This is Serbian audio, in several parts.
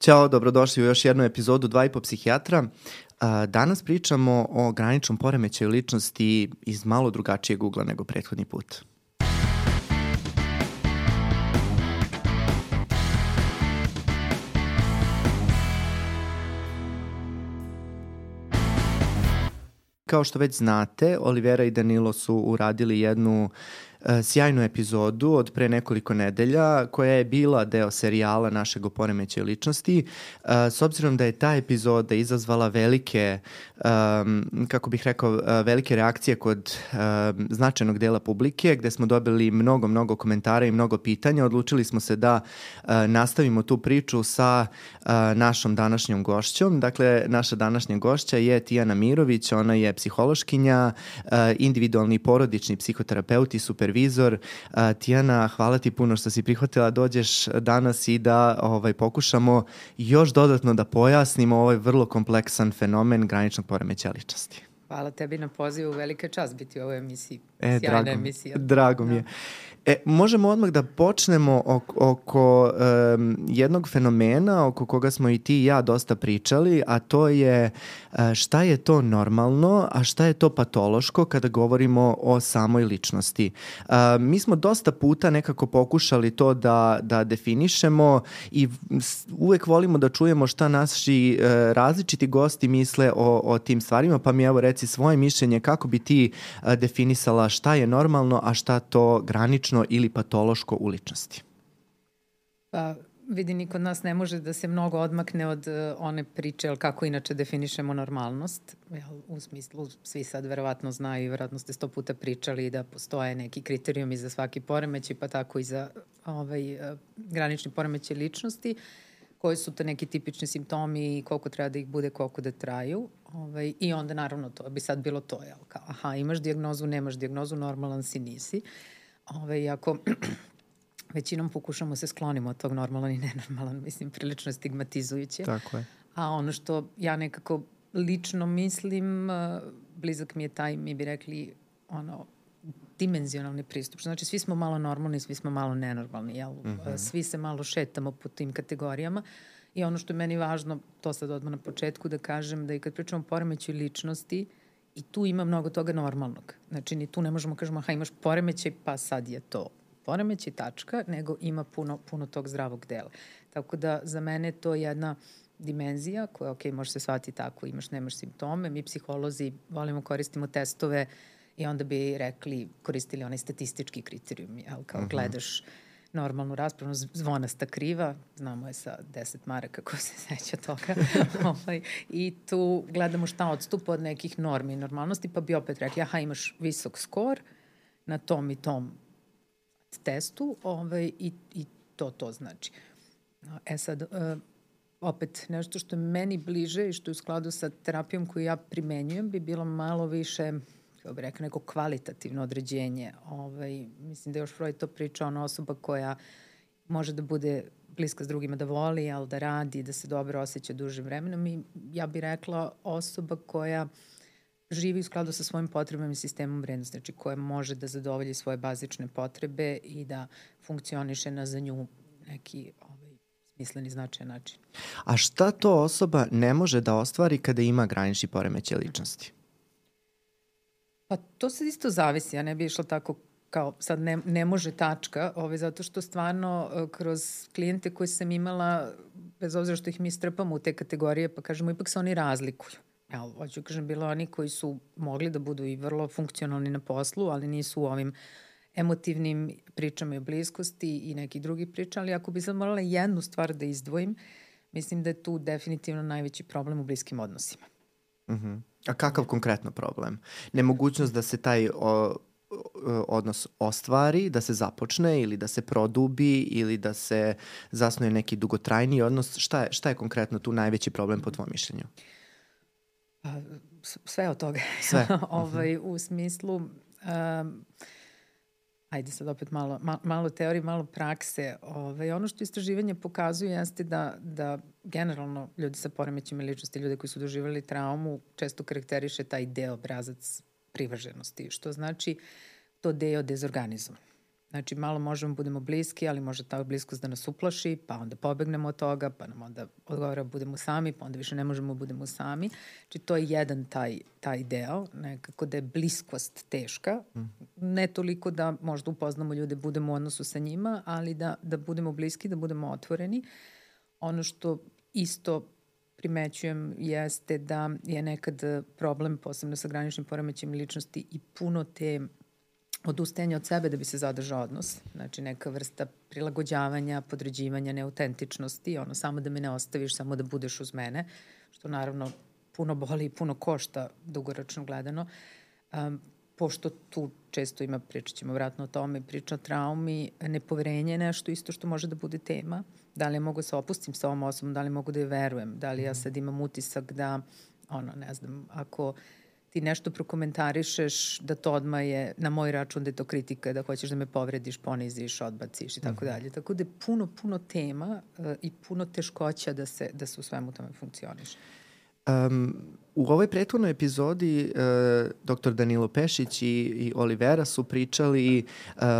Ćao, dobrodošli u još jednu epizodu Dva i po psihijatra. Danas pričamo o graničnom poremećaju ličnosti iz malo drugačijeg ugla nego prethodni put. Kao što već znate, Olivera i Danilo su uradili jednu sjajnu epizodu od pre nekoliko nedelja koja je bila deo serijala našeg oporemeća ličnosti. E, s obzirom da je ta epizoda izazvala velike, kako bih rekao, e, velike reakcije kod značajnog dela publike gde smo dobili mnogo, mnogo komentara i mnogo pitanja, odlučili smo se da nastavimo tu priču sa našom današnjom gošćom. Dakle, naša današnja gošća je Tijana Mirović, ona je psihološkinja, individualni porodični psihoterapeut i super supervizor. Tijana, hvala ti puno što si prihvatila dođeš danas i da ovaj, pokušamo još dodatno da pojasnimo ovaj vrlo kompleksan fenomen graničnog poremeća ličnosti. Hvala tebi na pozivu, velika čast biti u ovoj emisiji. E, Sjajna drago, emisija. Drago mi je. Da. E, možemo odmah da počnemo oko, oko um, jednog fenomena oko koga smo i ti i ja dosta pričali, a to je uh, šta je to normalno, a šta je to patološko kada govorimo o samoj ličnosti. Uh, mi smo dosta puta nekako pokušali to da, da definišemo i uvek volimo da čujemo šta naši uh, različiti gosti misle o, o tim stvarima, pa mi evo reci svoje mišljenje kako bi ti uh, definisala šta je normalno, a šta to granično klinično ili patološko u ličnosti? Pa, vidi, niko od nas ne može da se mnogo odmakne od uh, one priče, ali kako inače definišemo normalnost. Jel, u smislu, svi sad verovatno znaju i verovatno ste sto puta pričali da postoje neki kriterijumi za svaki poremećaj, pa tako i za ovaj, uh, granični poremećaj ličnosti koji su to neki tipični simptomi i koliko treba da ih bude, koliko da traju. Ovaj, I onda naravno to bi sad bilo to, jel? Kao, aha, imaš diagnozu, nemaš diagnozu, normalan si, nisi. Uh, Ove, iako većinom pokušamo se sklonimo od tog normalan i nenormalan, mislim, prilično stigmatizujuće. Tako je. A ono što ja nekako lično mislim, blizak mi je taj, mi bi rekli, ono, dimenzionalni pristup. Znači, svi smo malo normalni, svi smo malo nenormalni, jel? Mm -hmm. Svi se malo šetamo po tim kategorijama. I ono što je meni važno, to sad odmah na početku da kažem, da i kad pričamo o poremeću ličnosti, uh, I tu ima mnogo toga normalnog. Znači, ni tu ne možemo kažemo, aha, imaš poremećaj, pa sad je to poremećaj, tačka, nego ima puno, puno tog zdravog dela. Tako da, za mene to je jedna dimenzija koja, ok, može se shvatiti tako, imaš, nemaš simptome. Mi psiholozi volimo koristimo testove i onda bi rekli, koristili onaj statistički kriterijum, jel, kao mm -hmm. gledaš normalnu raspravu, zvonasta kriva, znamo je sa 10 maraka ko se seća toga, ovaj, i tu gledamo šta odstupa od nekih normi i normalnosti, pa bi opet rekli, aha, imaš visok skor na tom i tom testu ovaj, i, i to to znači. E sad, uh, opet, nešto što je meni bliže i što je u skladu sa terapijom koju ja primenjujem bi bilo malo više kako bih rekao, neko kvalitativno određenje. Ovaj, mislim da je još Freud to pričao, ona osoba koja može da bude bliska s drugima, da voli, ali da radi, da se dobro osjeća dužim vremenom i ja bih rekla osoba koja živi u skladu sa svojim potrebama i sistemom vrednosti, znači koja može da zadovolji svoje bazične potrebe i da funkcioniše na za nju neki ovaj, smisleni značajan način. A šta to osoba ne može da ostvari kada ima granični poremeće ličnosti? Pa to se isto zavisi, ja ne bi išla tako kao sad ne, ne može tačka, ovaj, zato što stvarno e, kroz klijente koje sam imala, bez obzira što ih mi strpamo u te kategorije, pa kažemo ipak se oni razlikuju. Evo, hoću kažem, bilo oni koji su mogli da budu i vrlo funkcionalni na poslu, ali nisu u ovim emotivnim pričama i bliskosti i neki drugi priča, ali ako bi sad morala jednu stvar da izdvojim, mislim da je tu definitivno najveći problem u bliskim odnosima. Mhm. -huh. A kakav konkretno problem? Nemogućnost da se taj o, odnos ostvari, da se započne ili da se produbi ili da se zasnuje neki dugotrajni odnos. Šta je, šta je konkretno tu najveći problem po tvojom mišljenju? Pa, sve od toga. Sve. ovaj, u smislu... Um, ajde sad opet malo, ma, malo teorije, malo prakse. Ove, ovaj, ono što istraživanje pokazuje jeste da, da generalno ljudi sa poremećima ličnosti, ljudi koji su doživali traumu, često karakteriše taj deo obrazac privrženosti, što znači to deo dezorganizovan. Znači, malo možemo budemo bliski, ali može ta bliskost da nas uplaši, pa onda pobegnemo od toga, pa nam onda odgovara budemo sami, pa onda više ne možemo budemo sami. Znači, to je jedan taj, taj deo, nekako da je bliskost teška. Ne toliko da možda upoznamo ljude, budemo u odnosu sa njima, ali da, da budemo bliski, da budemo otvoreni. Ono što isto primećujem jeste da je nekad problem, posebno sa graničnim poremećem ličnosti i puno te odustajanje od sebe da bi se zadržao odnos, znači neka vrsta prilagođavanja, podređivanja, neautentičnosti, ono samo da me ne ostaviš, samo da budeš uz mene, što naravno puno boli i puno košta dugoročno gledano. Um, pošto tu često ima, pričat ćemo vratno o tome, priča o traumi, nepoverenje je nešto isto što može da bude tema. Da li ja mogu da se opustim sa ovom osobom, da li mogu da je verujem, da li ja sad imam utisak da, ono, ne znam, ako uh, ti nešto prokomentarišeš, da to odmah je na moj račun da je to kritika, da hoćeš da me povrediš, poniziš, odbaciš i tako mhm. dalje. Tako da je puno, puno tema uh, i puno teškoća da se, da se u svemu tome funkcioniš. Um, U ovoj prethodnoj epizodi e, dr. Danilo Pešić i, i Olivera su pričali e,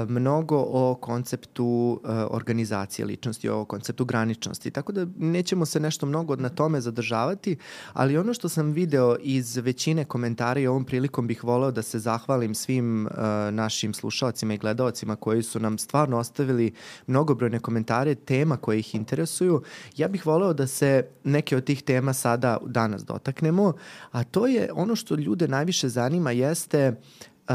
mnogo o konceptu e, organizacije ličnosti, o konceptu graničnosti, tako da nećemo se nešto mnogo na tome zadržavati, ali ono što sam video iz većine komentara i ovom prilikom bih voleo da se zahvalim svim e, našim slušalcima i gledalcima koji su nam stvarno ostavili mnogobrojne komentare tema koje ih interesuju. Ja bih voleo da se neke od tih tema sada danas dotaknemo a to je ono što ljude najviše zanima jeste uh,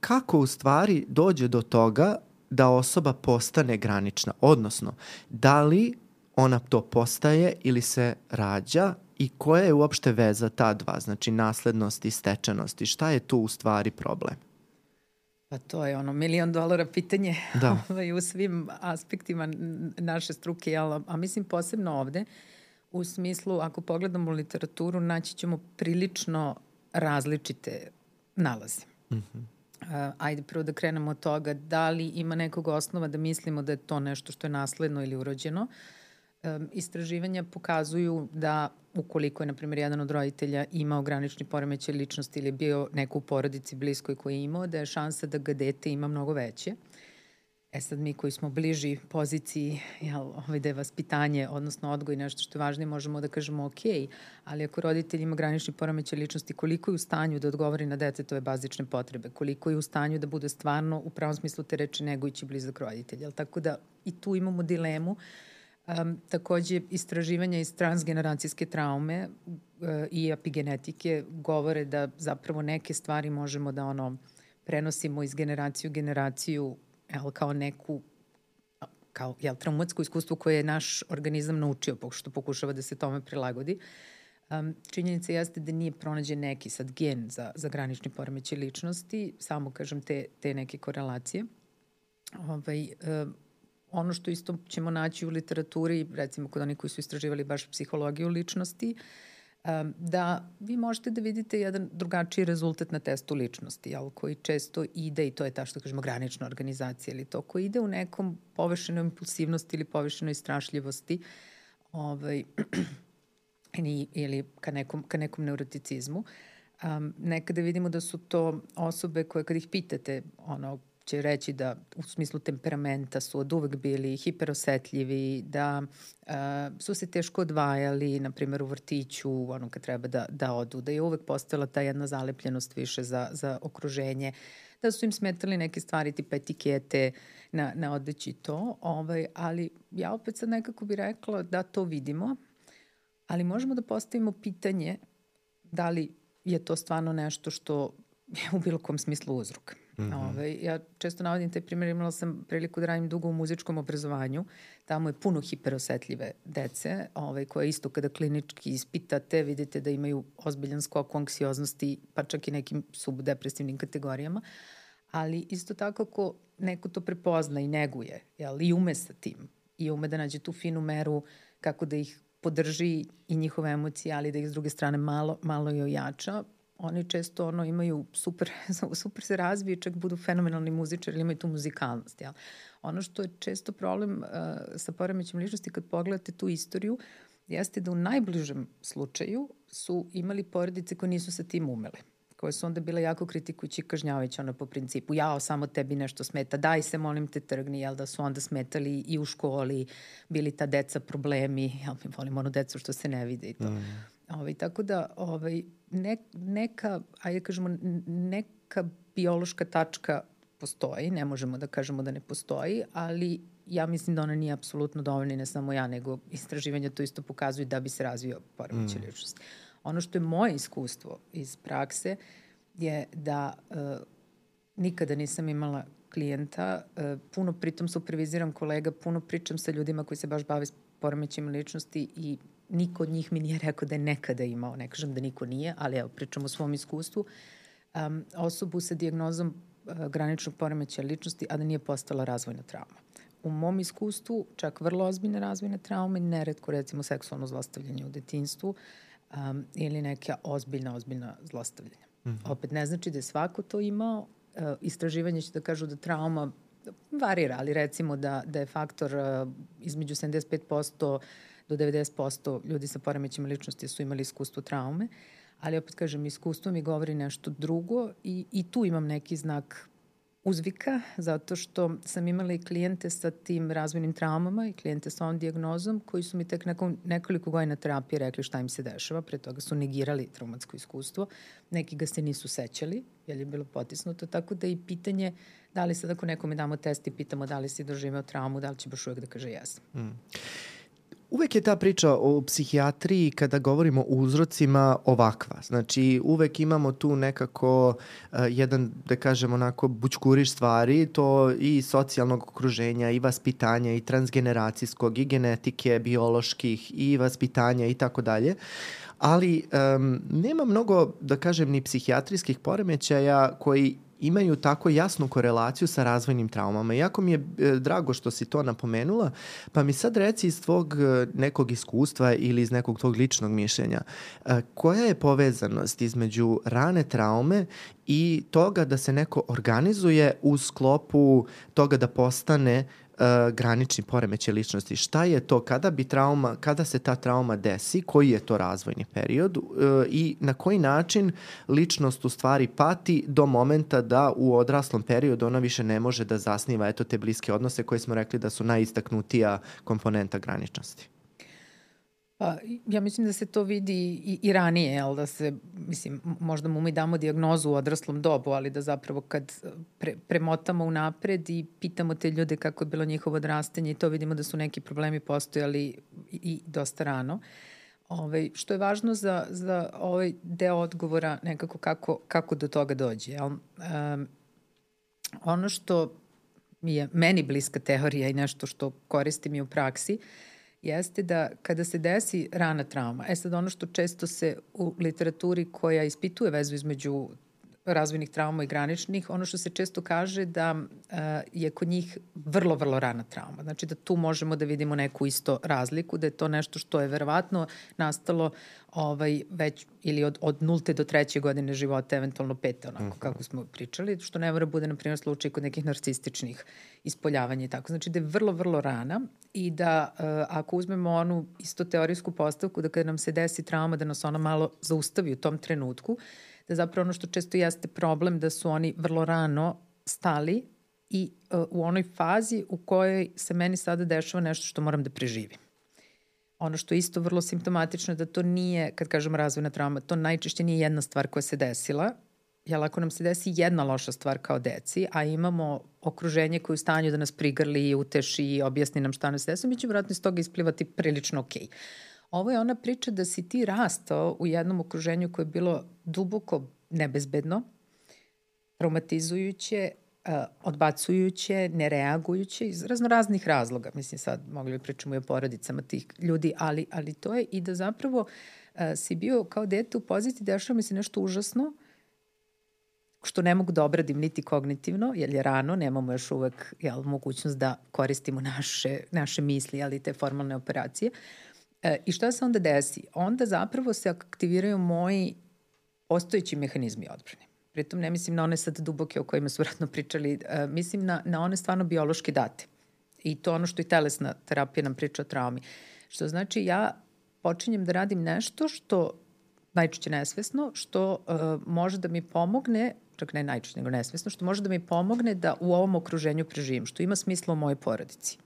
kako u stvari dođe do toga da osoba postane granična, odnosno da li ona to postaje ili se rađa i koja je uopšte veza ta dva, znači naslednost i stečenost i šta je tu u stvari problem? Pa to je ono milion dolara pitanje da. ovaj, u svim aspektima naše struke, a, a mislim posebno ovde, uh, u smislu, ako pogledamo literaturu, naći ćemo prilično različite nalaze. Mm -hmm. Uh, ajde prvo da krenemo od toga da li ima nekog osnova da mislimo da je to nešto što je nasledno ili urođeno. Um, istraživanja pokazuju da ukoliko je, na primjer, jedan od roditelja imao granični poremećaj ličnosti ili je bio neko u porodici bliskoj koji je imao, da je šansa da ga dete ima mnogo veće. E sad mi koji smo bliži poziciji, jel, ovaj da je vaspitanje, odnosno odgoj nešto što je važnije, možemo da kažemo ok, ali ako roditelj ima granični poremećaj ličnosti, koliko je u stanju da odgovori na detetove bazične potrebe, koliko je u stanju da bude stvarno u pravom smislu te reči negujući blizak roditelj. Jel? Tako da i tu imamo dilemu. Um, takođe, istraživanja iz transgeneracijske traume uh, i epigenetike govore da zapravo neke stvari možemo da ono prenosimo iz generaciju u generaciju jel, kao neku kao jel, traumatsko iskustvo koje je naš organizam naučio, pošto pokušava da se tome prilagodi. Um, činjenica jeste da nije pronađen neki sad gen za, za granični poremećaj ličnosti, samo kažem te, te neke korelacije. Ovaj, um, ono što isto ćemo naći u literaturi, recimo kod onih koji su istraživali baš psihologiju ličnosti, uh, da vi možete da vidite jedan drugačiji rezultat na testu ličnosti, jel, koji često ide, i to je ta što kažemo granična organizacija, ili to koji ide u nekom površenoj impulsivnosti ili površenoj strašljivosti, ovaj, ili, ili ka nekom, ka nekom neuroticizmu. Um, nekada vidimo da su to osobe koje kad ih pitate ono, će reći da u smislu temperamenta su od uvek bili hiperosetljivi, da uh, su se teško odvajali, na primjer u vrtiću, ono kad treba da, da odu, da je uvek postala ta jedna zalepljenost više za, za okruženje, da su im smetali neke stvari tipa etikete na, na odeći to, ovaj, ali ja opet sad nekako bih rekla da to vidimo, ali možemo da postavimo pitanje da li je to stvarno nešto što je u bilo kom smislu uzrok. Mm -hmm. Ove, ovaj, ja često navodim taj primjer, imala sam priliku da radim dugo u muzičkom obrazovanju, tamo je puno hiperosetljive dece, ovaj, koje isto kada klinički ispitate, vidite da imaju ozbiljan skok u anksioznosti, pa čak i nekim subdepresivnim kategorijama, ali isto tako ako neko to prepozna i neguje, jel, i ume sa tim, i ume da nađe tu finu meru kako da ih podrži i njihove emocije, ali da ih s druge strane malo, malo i ojača, oni često ono imaju super, super se razviju, čak budu fenomenalni muzičari ili imaju tu muzikalnost. Jel? Ono što je često problem uh, sa poremećem ličnosti kad pogledate tu istoriju, jeste da u najbližem slučaju su imali porodice koje nisu sa tim umele koje su onda bile jako kritikujući i kažnjavajući ono po principu jao samo tebi nešto smeta, daj se molim te trgni, jel da su onda smetali i u školi, bili ta deca problemi, jel mi volimo onu decu što se ne vide i to. Mm. Ovaj, tako da ovaj, ne, neka, ajde kažemo, neka biološka tačka postoji, ne možemo da kažemo da ne postoji, ali ja mislim da ona nije apsolutno dovoljna i ne samo ja, nego istraživanja to isto pokazuju da bi se razvio poremećaj mm. ličnosti. Ono što je moje iskustvo iz prakse je da uh, nikada nisam imala klijenta, uh, puno pritom superviziram kolega, puno pričam sa ljudima koji se baš bave poremećima ličnosti i niko od njih mi nije rekao da je nekada imao, ne kažem da niko nije, ali evo, pričam o svom iskustvu, um, osobu sa diagnozom uh, graničnog poremeća ličnosti, a da nije postala razvojna trauma. U mom iskustvu, čak vrlo ozbiljne razvojne traume, neretko recimo seksualno zlostavljanje u detinstvu um, ili neka ozbiljna, ozbiljna zlostavljanja. Mm -hmm. Opet ne znači da je svako to imao, uh, istraživanje će da kažu da trauma varira, ali recimo da, da je faktor uh, između 75% do 90% ljudi sa poremećima ličnosti su imali iskustvo traume, ali opet kažem, iskustvo mi govori nešto drugo i, i tu imam neki znak uzvika, zato što sam imala i klijente sa tim razvojnim traumama i klijente sa ovom diagnozom koji su mi tek nakon nekoliko godina terapije rekli šta im se dešava, pre toga su negirali traumatsko iskustvo, neki ga se nisu sećali, jer je bilo potisnuto, tako da i pitanje da li sad ako nekome damo test i pitamo da li si doživeo traumu, da li će baš uvek da kaže jesam. Mm. Uvek je ta priča o psihijatriji kada govorimo o uzrocima ovakva. Znači, uvek imamo tu nekako uh, jedan, da kažemo, onako bučkuriš stvari, to i socijalnog okruženja, i vaspitanja, i transgeneracijskog, i genetike, bioloških, i vaspitanja i tako dalje ali um, nema mnogo, da kažem, ni psihijatrijskih poremećaja koji imaju tako jasnu korelaciju sa razvojnim traumama. Jako mi je e, drago što si to napomenula, pa mi sad reci iz tvog e, nekog iskustva ili iz nekog tvog ličnog mišljenja, e, koja je povezanost između rane traume i toga da se neko organizuje u sklopu toga da postane uh, granični poremećaj ličnosti. Šta je to kada bi trauma, kada se ta trauma desi, koji je to razvojni period uh, i na koji način ličnost u stvari pati do momenta da u odraslom periodu ona više ne može da zasniva eto te bliske odnose koje smo rekli da su najistaknutija komponenta graničnosti. Pa, ja mislim da se to vidi i, i ranije, jel, da se, mislim, možda mu mi damo diagnozu u odraslom dobu, ali da zapravo kad pre, premotamo u napred i pitamo te ljude kako je bilo njihovo odrastanje i to vidimo da su neki problemi postojali i, i dosta rano. Ove, ovaj, što je važno za, za ovaj deo odgovora nekako kako, kako do toga dođe. Jel? Um, ono što je meni bliska teorija i nešto što koristim i u praksi, uh, jeste da kada se desi rana trauma, e sad ono što često se u literaturi koja ispituje vezu između razvojnih trauma i graničnih, ono što se često kaže da uh, je kod njih vrlo, vrlo rana trauma. Znači da tu možemo da vidimo neku isto razliku, da je to nešto što je verovatno nastalo ovaj, već ili od, od nulte do treće godine života, eventualno pete, onako mhm. -huh. kako smo pričali, što ne mora bude, na primjer, slučaj kod nekih narcističnih ispoljavanja i tako. Znači da je vrlo, vrlo rana i da uh, ako uzmemo onu isto teorijsku postavku, da kada nam se desi trauma, da nas ona malo zaustavi u tom trenutku, da zapravo ono što često jeste problem da su oni vrlo rano stali i uh, u onoj fazi u kojoj se meni sada dešava nešto što moram da preživim. Ono što je isto vrlo simptomatično je da to nije, kad kažem razvojna trauma, to najčešće nije jedna stvar koja se desila, jer ako nam se desi jedna loša stvar kao deci, a imamo okruženje koje je u stanju da nas prigrli, uteši i objasni nam šta nas desi, mi ćemo vratno iz toga isplivati prilično okej. Okay. Ovo je ona priča da si ti rastao u jednom okruženju koje je bilo duboko nebezbedno, traumatizujuće, odbacujuće, nereagujuće iz razno raznih razloga. Mislim sad mogli bi pričamo i o porodicama tih ljudi, ali, ali to je i da zapravo si bio kao dete u poziciji, dešava mi se nešto užasno, što ne mogu da obradim niti kognitivno, jer je rano, nemamo još uvek jel, mogućnost da koristimo naše, naše misli, ali te formalne operacije. E, I šta se onda desi? Onda zapravo se aktiviraju moji postojeći mehanizmi odbrane. Pritom ne mislim na one sad duboke o kojima su vratno pričali, uh, mislim na, na one stvarno biološke date. I to ono što i telesna terapija nam priča o traumi. Što znači ja počinjem da radim nešto što najčešće nesvesno, što uh, može da mi pomogne, čak ne najčešće nego nesvesno, što može da mi pomogne da u ovom okruženju preživim, što ima smisla u mojoj porodici,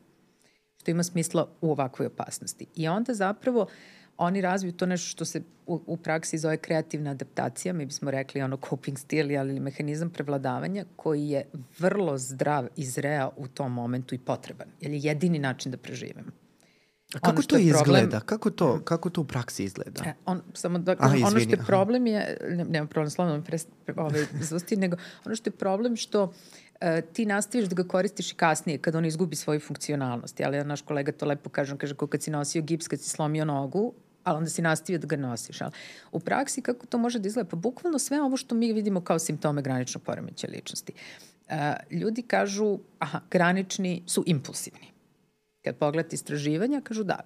što ima smisla u ovakvoj opasnosti. I onda zapravo oni razviju to nešto što se u, u praksi zove kreativna adaptacija, mi bismo rekli ono coping stil ali mehanizam prevladavanja koji je vrlo zdrav i zreo u tom momentu i potreban, jer je jedini način da preživimo. A kako to izgleda? Problem, kako, to, kako to u praksi izgleda? E, on, samo da, aha, ono što je problem je, ne, nema problem, slovno mi pre, ovaj, zusti, nego ono što je problem što uh, ti nastaviš da ga koristiš i kasnije kad on izgubi svoju funkcionalnost. Ali naš kolega to lepo kaže, on kaže kao kad si nosio gips, kad si slomio nogu, ali onda si nastavio da ga nosiš. Ali u praksi kako to može da izgleda? Pa bukvalno sve ovo što mi vidimo kao simptome graničnog poremeća ličnosti. Uh, ljudi kažu, aha, granični su impulsivni. Kad pogledate istraživanja, kažu da,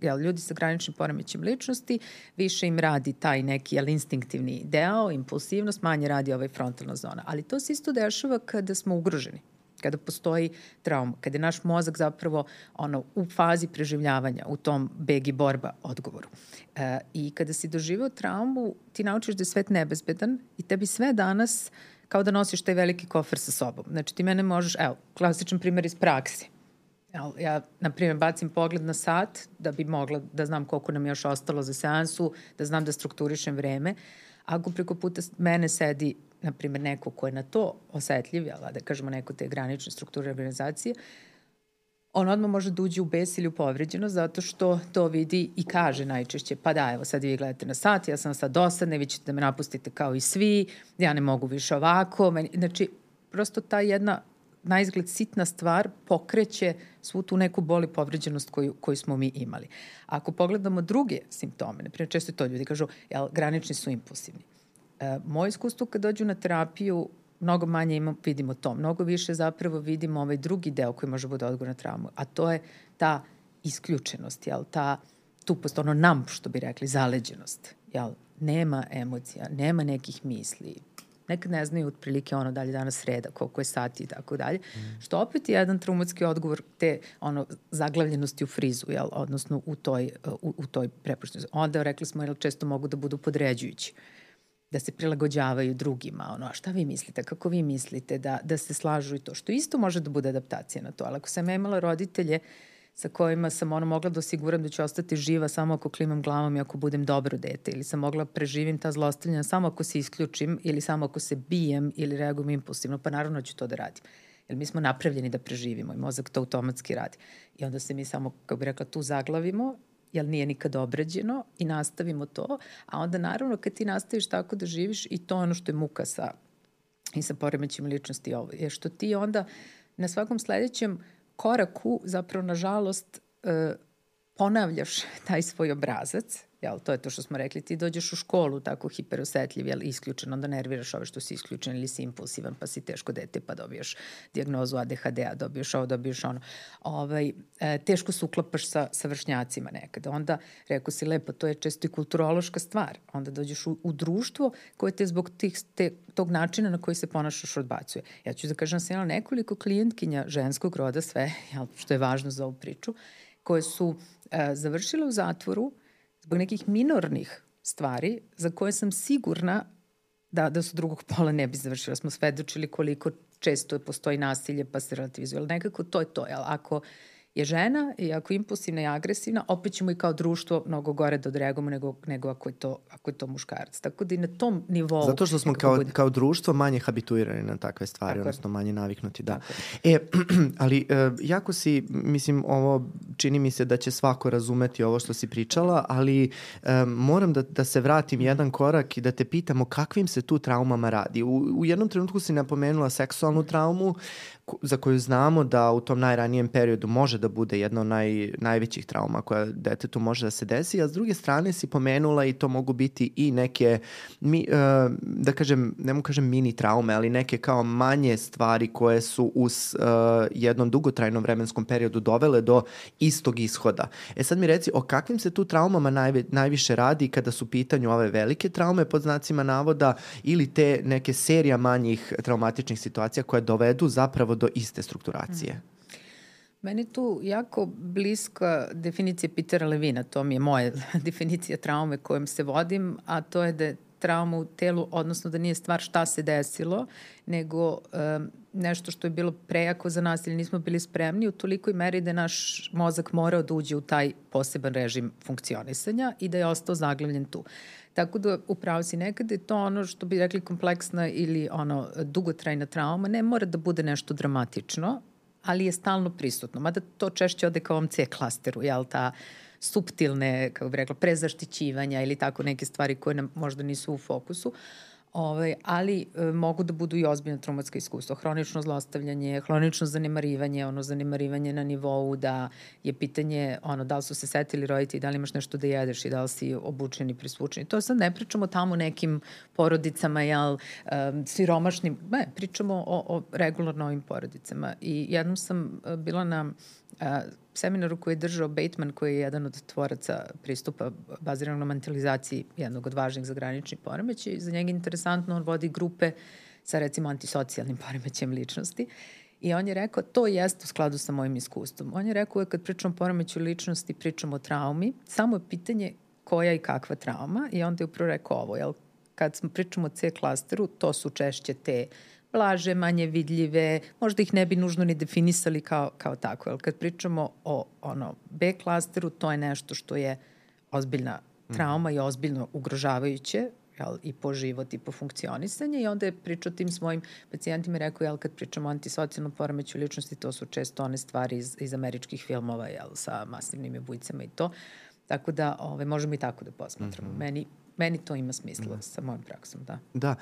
jel, ljudi sa graničnim poremećem ličnosti, više im radi taj neki jel, instinktivni deo, impulsivnost, manje radi ovaj frontalna zona. Ali to se isto dešava kada smo ugroženi kada postoji trauma, kada je naš mozak zapravo ono, u fazi preživljavanja, u tom beg i borba odgovoru. E, I kada si doživao traumu, ti naučiš da je svet nebezbedan i tebi sve danas kao da nosiš taj veliki kofer sa sobom. Znači ti mene možeš, evo, klasičan primer iz praksi. Ja, na primjer, bacim pogled na sat da bi mogla da znam koliko nam je još ostalo za seansu, da znam da strukturišem vreme. Ako preko puta mene sedi, na primjer, neko ko je na to osetljiv, jel, da kažemo neko te granične strukture organizacije, on odmah može da uđe u bes ili u povređeno zato što to vidi i kaže najčešće, pa da, evo sad vi gledate na sat, ja sam sad dosadna, vi ćete da me napustite kao i svi, ja ne mogu više ovako. Meni, znači, prosto ta jedna na izgled sitna stvar pokreće svu tu neku boli povređenost koju, koju smo mi imali. Ako pogledamo druge simptome, na primjer često to ljudi kažu, jel, granični su impulsivni. E, moje iskustvo kad dođu na terapiju, mnogo manje imam, vidimo to. Mnogo više zapravo vidimo ovaj drugi deo koji može bude odgovor na traumu, a to je ta isključenost, jel, ta tupost, ono nam, što bi rekli, zaleđenost, jel, nema emocija, nema nekih misli, nekad ne znaju otprilike ono dalje danas sreda, koliko je sati i tako dalje, mm. što opet je jedan traumatski odgovor te ono zaglavljenosti u frizu, jel, odnosno u toj, u, u toj prepuštenosti. Onda rekli smo, jel, često mogu da budu podređujući da se prilagođavaju drugima, ono, a šta vi mislite, kako vi mislite, da, da se slažu i to, što isto može da bude adaptacija na to, ali ako sam ja imala roditelje sa kojima sam ono mogla da osiguram da ću ostati živa samo ako klimam glavom i ako budem dobro dete ili sam mogla preživim ta zlostavljanja samo ako se isključim ili samo ako se bijem ili reagujem impulsivno, pa naravno ću to da radim. Jer mi smo napravljeni da preživimo i mozak to automatski radi. I onda se mi samo, kako bih rekla, tu zaglavimo jer nije nikad obrađeno i nastavimo to, a onda naravno kad ti nastaviš tako da živiš i to ono što je muka sa, i sa poremećim ličnosti ovo, je što ti onda na svakom sledećem koraku zapravo nažalost e, ponavljaš taj svoj obrazac Jel, to je to što smo rekli, ti dođeš u školu tako hiperosetljiv, jel, isključen, onda nerviraš ove što si isključen ili si impulsivan, pa si teško dete, pa dobiješ diagnozu ADHD-a, dobiješ ovo, dobiješ ono. Ovaj, e, teško se uklapaš sa, sa vršnjacima nekada. Onda, rekao si lepo, to je često i kulturološka stvar. Onda dođeš u, u društvo koje te zbog tih, te, tog načina na koji se ponašaš odbacuje. Ja ću da kažem, da sam imala nekoliko klijentkinja ženskog roda, sve, jel, što je važno za ovu priču, koje su e, završile u zatvoru, zbog nekih minornih stvari za koje sam sigurna da, da su drugog pola ne bi završila. Smo svedočili koliko često postoji nasilje pa se relativizuje. Ali nekako to je to. Jel? Ako je žena i ako je impulsivna i agresivna, opet ćemo i kao društvo mnogo gore da odreagujemo nego, nego ako, je to, ako je to muškarac. Tako da i na tom nivou... Zato što smo kao, bude... kao društvo manje habituirani na takve stvari, Tako odnosno manje naviknuti, da. E, ali e, jako si, mislim, ovo čini mi se da će svako razumeti ovo što si pričala, ali e, moram da, da se vratim jedan korak i da te pitamo kakvim se tu traumama radi. U, u jednom trenutku si napomenula seksualnu traumu, za koju znamo da u tom najranijem periodu može da bude jedna od naj, najvećih trauma koja detetu može da se desi, a s druge strane si pomenula i to mogu biti i neke, mi, uh, da kažem, ne mogu kažem mini traume, ali neke kao manje stvari koje su u uh, jednom dugotrajnom vremenskom periodu dovele do istog ishoda. E sad mi reci, o kakvim se tu traumama najve, najviše radi kada su pitanju ove velike traume pod znacima navoda ili te neke serija manjih traumatičnih situacija koje dovedu zapravo do iste strukturacije? Meni tu jako bliska definicija Petera Levina, to mi je moja definicija traume kojom se vodim, a to je da je trauma u telu, odnosno da nije stvar šta se desilo, nego um, nešto što je bilo prejako za nas ili nismo bili spremni u tolikoj meri da je naš mozak morao da uđe u taj poseban režim funkcionisanja i da je ostao zaglavljen tu. Tako da upravo si nekada je to ono što bi rekli kompleksna ili ono dugotrajna trauma, ne mora da bude nešto dramatično, ali je stalno prisutno. Mada to češće ode kao C klasteru, jel ta subtilne, kako bi rekla, prezaštićivanja ili tako neke stvari koje nam možda nisu u fokusu. Ovaj, ali e, mogu da budu i ozbiljna traumatska iskustva. Hronično zlostavljanje, hronično zanemarivanje, ono zanemarivanje na nivou da je pitanje ono, da li su se setili roditi, da li imaš nešto da jedeš i da li si obučen i prisvučen. To sad ne pričamo tamo nekim porodicama, jel, um, siromašnim, ne, pričamo o, o regularno ovim porodicama. I jednom sam e, bila na a, seminaru koji je držao Bateman, koji je jedan od tvoraca pristupa baziranog na mentalizaciji jednog od važnih zagraničnih poremeća i za njega interesantno, on vodi grupe sa recimo antisocijalnim poremećem ličnosti. I on je rekao, to jeste u skladu sa mojim iskustvom. On je rekao, kad pričamo o poremeću ličnosti, pričamo o traumi, samo je pitanje koja i kakva trauma. I onda je upravo rekao ovo, jel, kad smo pričamo o C klasteru, to su češće te blaže, manje vidljive, možda ih ne bi nužno ni definisali kao, kao tako. Ali kad pričamo o ono, B klasteru, to je nešto što je ozbiljna trauma mm. i ozbiljno ugrožavajuće jel, i po život i po funkcionisanje i onda je pričao tim svojim pacijentima i rekao, jel, kad pričamo o antisocijalnom poremeću ličnosti, to su često one stvari iz, iz američkih filmova, jel, sa masivnim ubojicama i to. Tako da ove, možemo i tako da posmatramo. Mm -hmm. Meni meni to ima smisla da. sa mojom praksom, da. Da,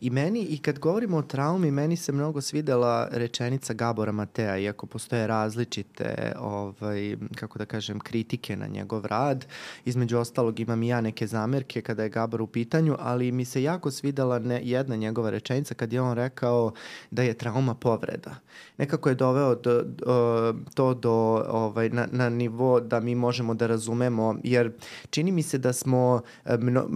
i meni, i kad govorimo o traumi, meni se mnogo svidela rečenica Gabora Matea, iako postoje različite, ovaj, kako da kažem, kritike na njegov rad. Između ostalog imam i ja neke zamerke kada je Gabor u pitanju, ali mi se jako svidela ne, jedna njegova rečenica kad je on rekao da je trauma povreda. Nekako je doveo do, do, to do, ovaj, na, na nivo da mi možemo da razumemo, jer čini mi se da smo mno,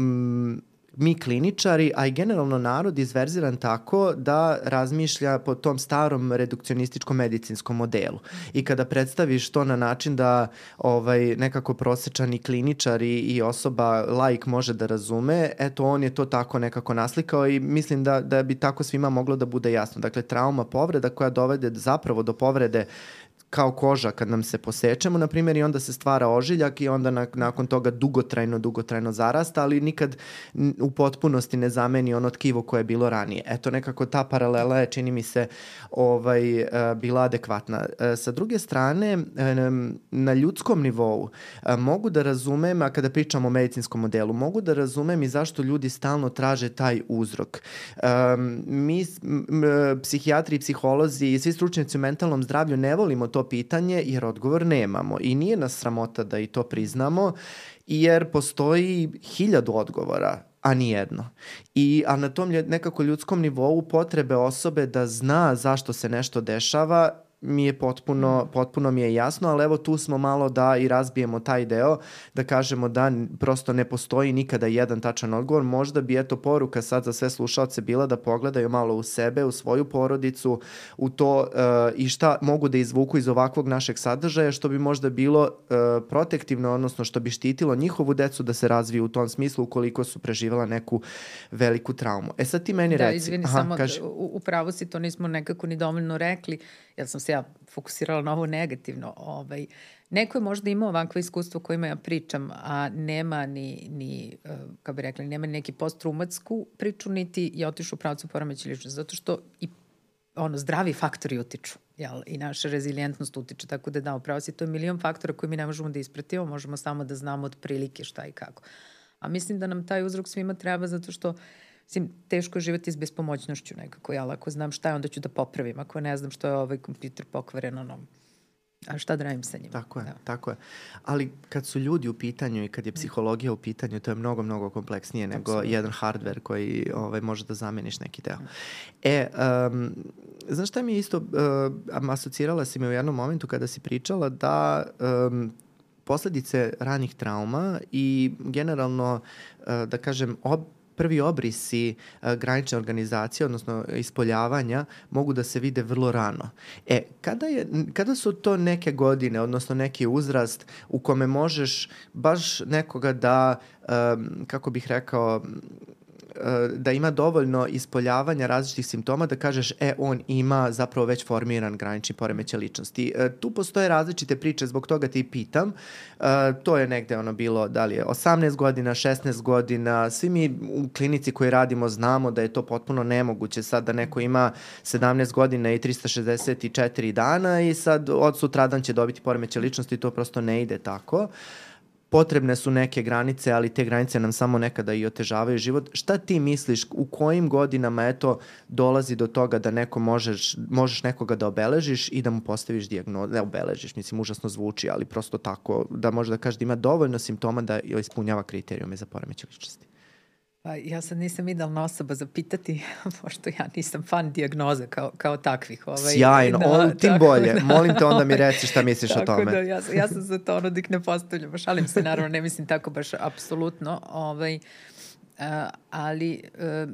mi kliničari, a i generalno narod izverziran tako da razmišlja po tom starom redukcionističkom medicinskom modelu. I kada predstaviš to na način da ovaj, nekako prosečan i kliničar i, i osoba, laik može da razume, eto on je to tako nekako naslikao i mislim da, da bi tako svima moglo da bude jasno. Dakle, trauma povreda koja dovede zapravo do povrede kao koža kad nam se posečemo, na primjer, i onda se stvara ožiljak i onda na, nakon toga dugotrajno, dugotrajno zarasta, ali nikad u potpunosti ne zameni ono tkivo koje je bilo ranije. Eto, nekako ta paralela je, čini mi se, ovaj, e, bila adekvatna. E, sa druge strane, e, na ljudskom nivou mogu da razumem, a kada pričam o medicinskom modelu, mogu da razumem i zašto ljudi stalno traže taj uzrok. Mi, psihijatri i psiholozi i svi stručnjaci u mentalnom zdravlju ne volimo to to pitanje jer odgovor nemamo i nije nas sramota da i to priznamo jer postoji hiljadu odgovora a nijedno. I, a na tom nekako ljudskom nivou potrebe osobe da zna zašto se nešto dešava mi je potpuno, mm. potpuno mi je jasno, ali evo tu smo malo da i razbijemo taj deo, da kažemo da prosto ne postoji nikada jedan tačan odgovor. Možda bi eto poruka sad za sve slušalce bila da pogledaju malo u sebe, u svoju porodicu, u to uh, i šta mogu da izvuku iz ovakvog našeg sadržaja, što bi možda bilo uh, protektivno, odnosno što bi štitilo njihovu decu da se razviju u tom smislu ukoliko su preživala neku veliku traumu. E sad ti meni da, reci. Da, izvini, Aha, samo kaži... u, u pravu si, to nismo nekako ni dovoljno rekli, jer sam se ja fokusirala na ovo negativno. Ovaj, neko je možda imao ovakve iskustvo kojima ja pričam, a nema ni, ni eh, kako bi rekli, nema ni neki post-traumatsku priču, niti je otišao u pravcu poremeća ličnosti, zato što i ono, zdravi faktori utiču jel, i naša rezilijentnost utiče, tako da da, upravo si, to je milion faktora koji mi ne možemo da ispratimo, možemo samo da znamo od prilike šta i kako. A mislim da nam taj uzrok svima treba zato što uh, Mislim, teško je živati s bespomoćnošću nekako, jel? Ako znam šta je, onda ću da popravim. Ako ne znam što je ovaj kompjuter pokvaren, ono, a šta da radim sa njim? Tako je, da. tako je. Ali kad su ljudi u pitanju i kad je psihologija u pitanju, to je mnogo, mnogo kompleksnije nego Absolutno. jedan hardware koji ovaj, može da zameniš neki deo. E, um, znaš šta mi je isto, uh, asocirala si me u jednom momentu kada si pričala da um, posledice ranih trauma i generalno, uh, da kažem, ob, prvi obrisi uh, granične organizacije, odnosno ispoljavanja, mogu da se vide vrlo rano. E, kada, je, kada su to neke godine, odnosno neki uzrast u kome možeš baš nekoga da, um, kako bih rekao, da ima dovoljno ispoljavanja različitih simptoma da kažeš e on ima zapravo već formiran granični poremeće ličnosti. E, tu postoje različite priče, zbog toga ti pitam. E, to je negde ono bilo da li je 18 godina, 16 godina, svi mi u klinici koji radimo znamo da je to potpuno nemoguće sad da neko ima 17 godina i 364 dana i sad od sutradan će dobiti poremeće ličnosti, to prosto ne ide tako. Uh, potrebne su neke granice, ali te granice nam samo nekada i otežavaju život. Šta ti misliš, u kojim godinama eto dolazi do toga da neko možeš, možeš nekoga da obeležiš i da mu postaviš dijagnozu, ne obeležiš, mislim, užasno zvuči, ali prosto tako, da može da kaže da ima dovoljno simptoma da ispunjava kriterijume za poremeće ličnosti? Pa ja sad nisam idealna osoba za pitati, pošto ja nisam fan dijagnoze kao, kao takvih. Ovaj, Sjajno, da, on, tim bolje. Da, Molim te onda mi reci šta misliš o tome. Da, ja, ja sam za to ono dik ne postavljam. Šalim se, naravno, ne mislim tako baš apsolutno. Ovaj, uh, ali uh,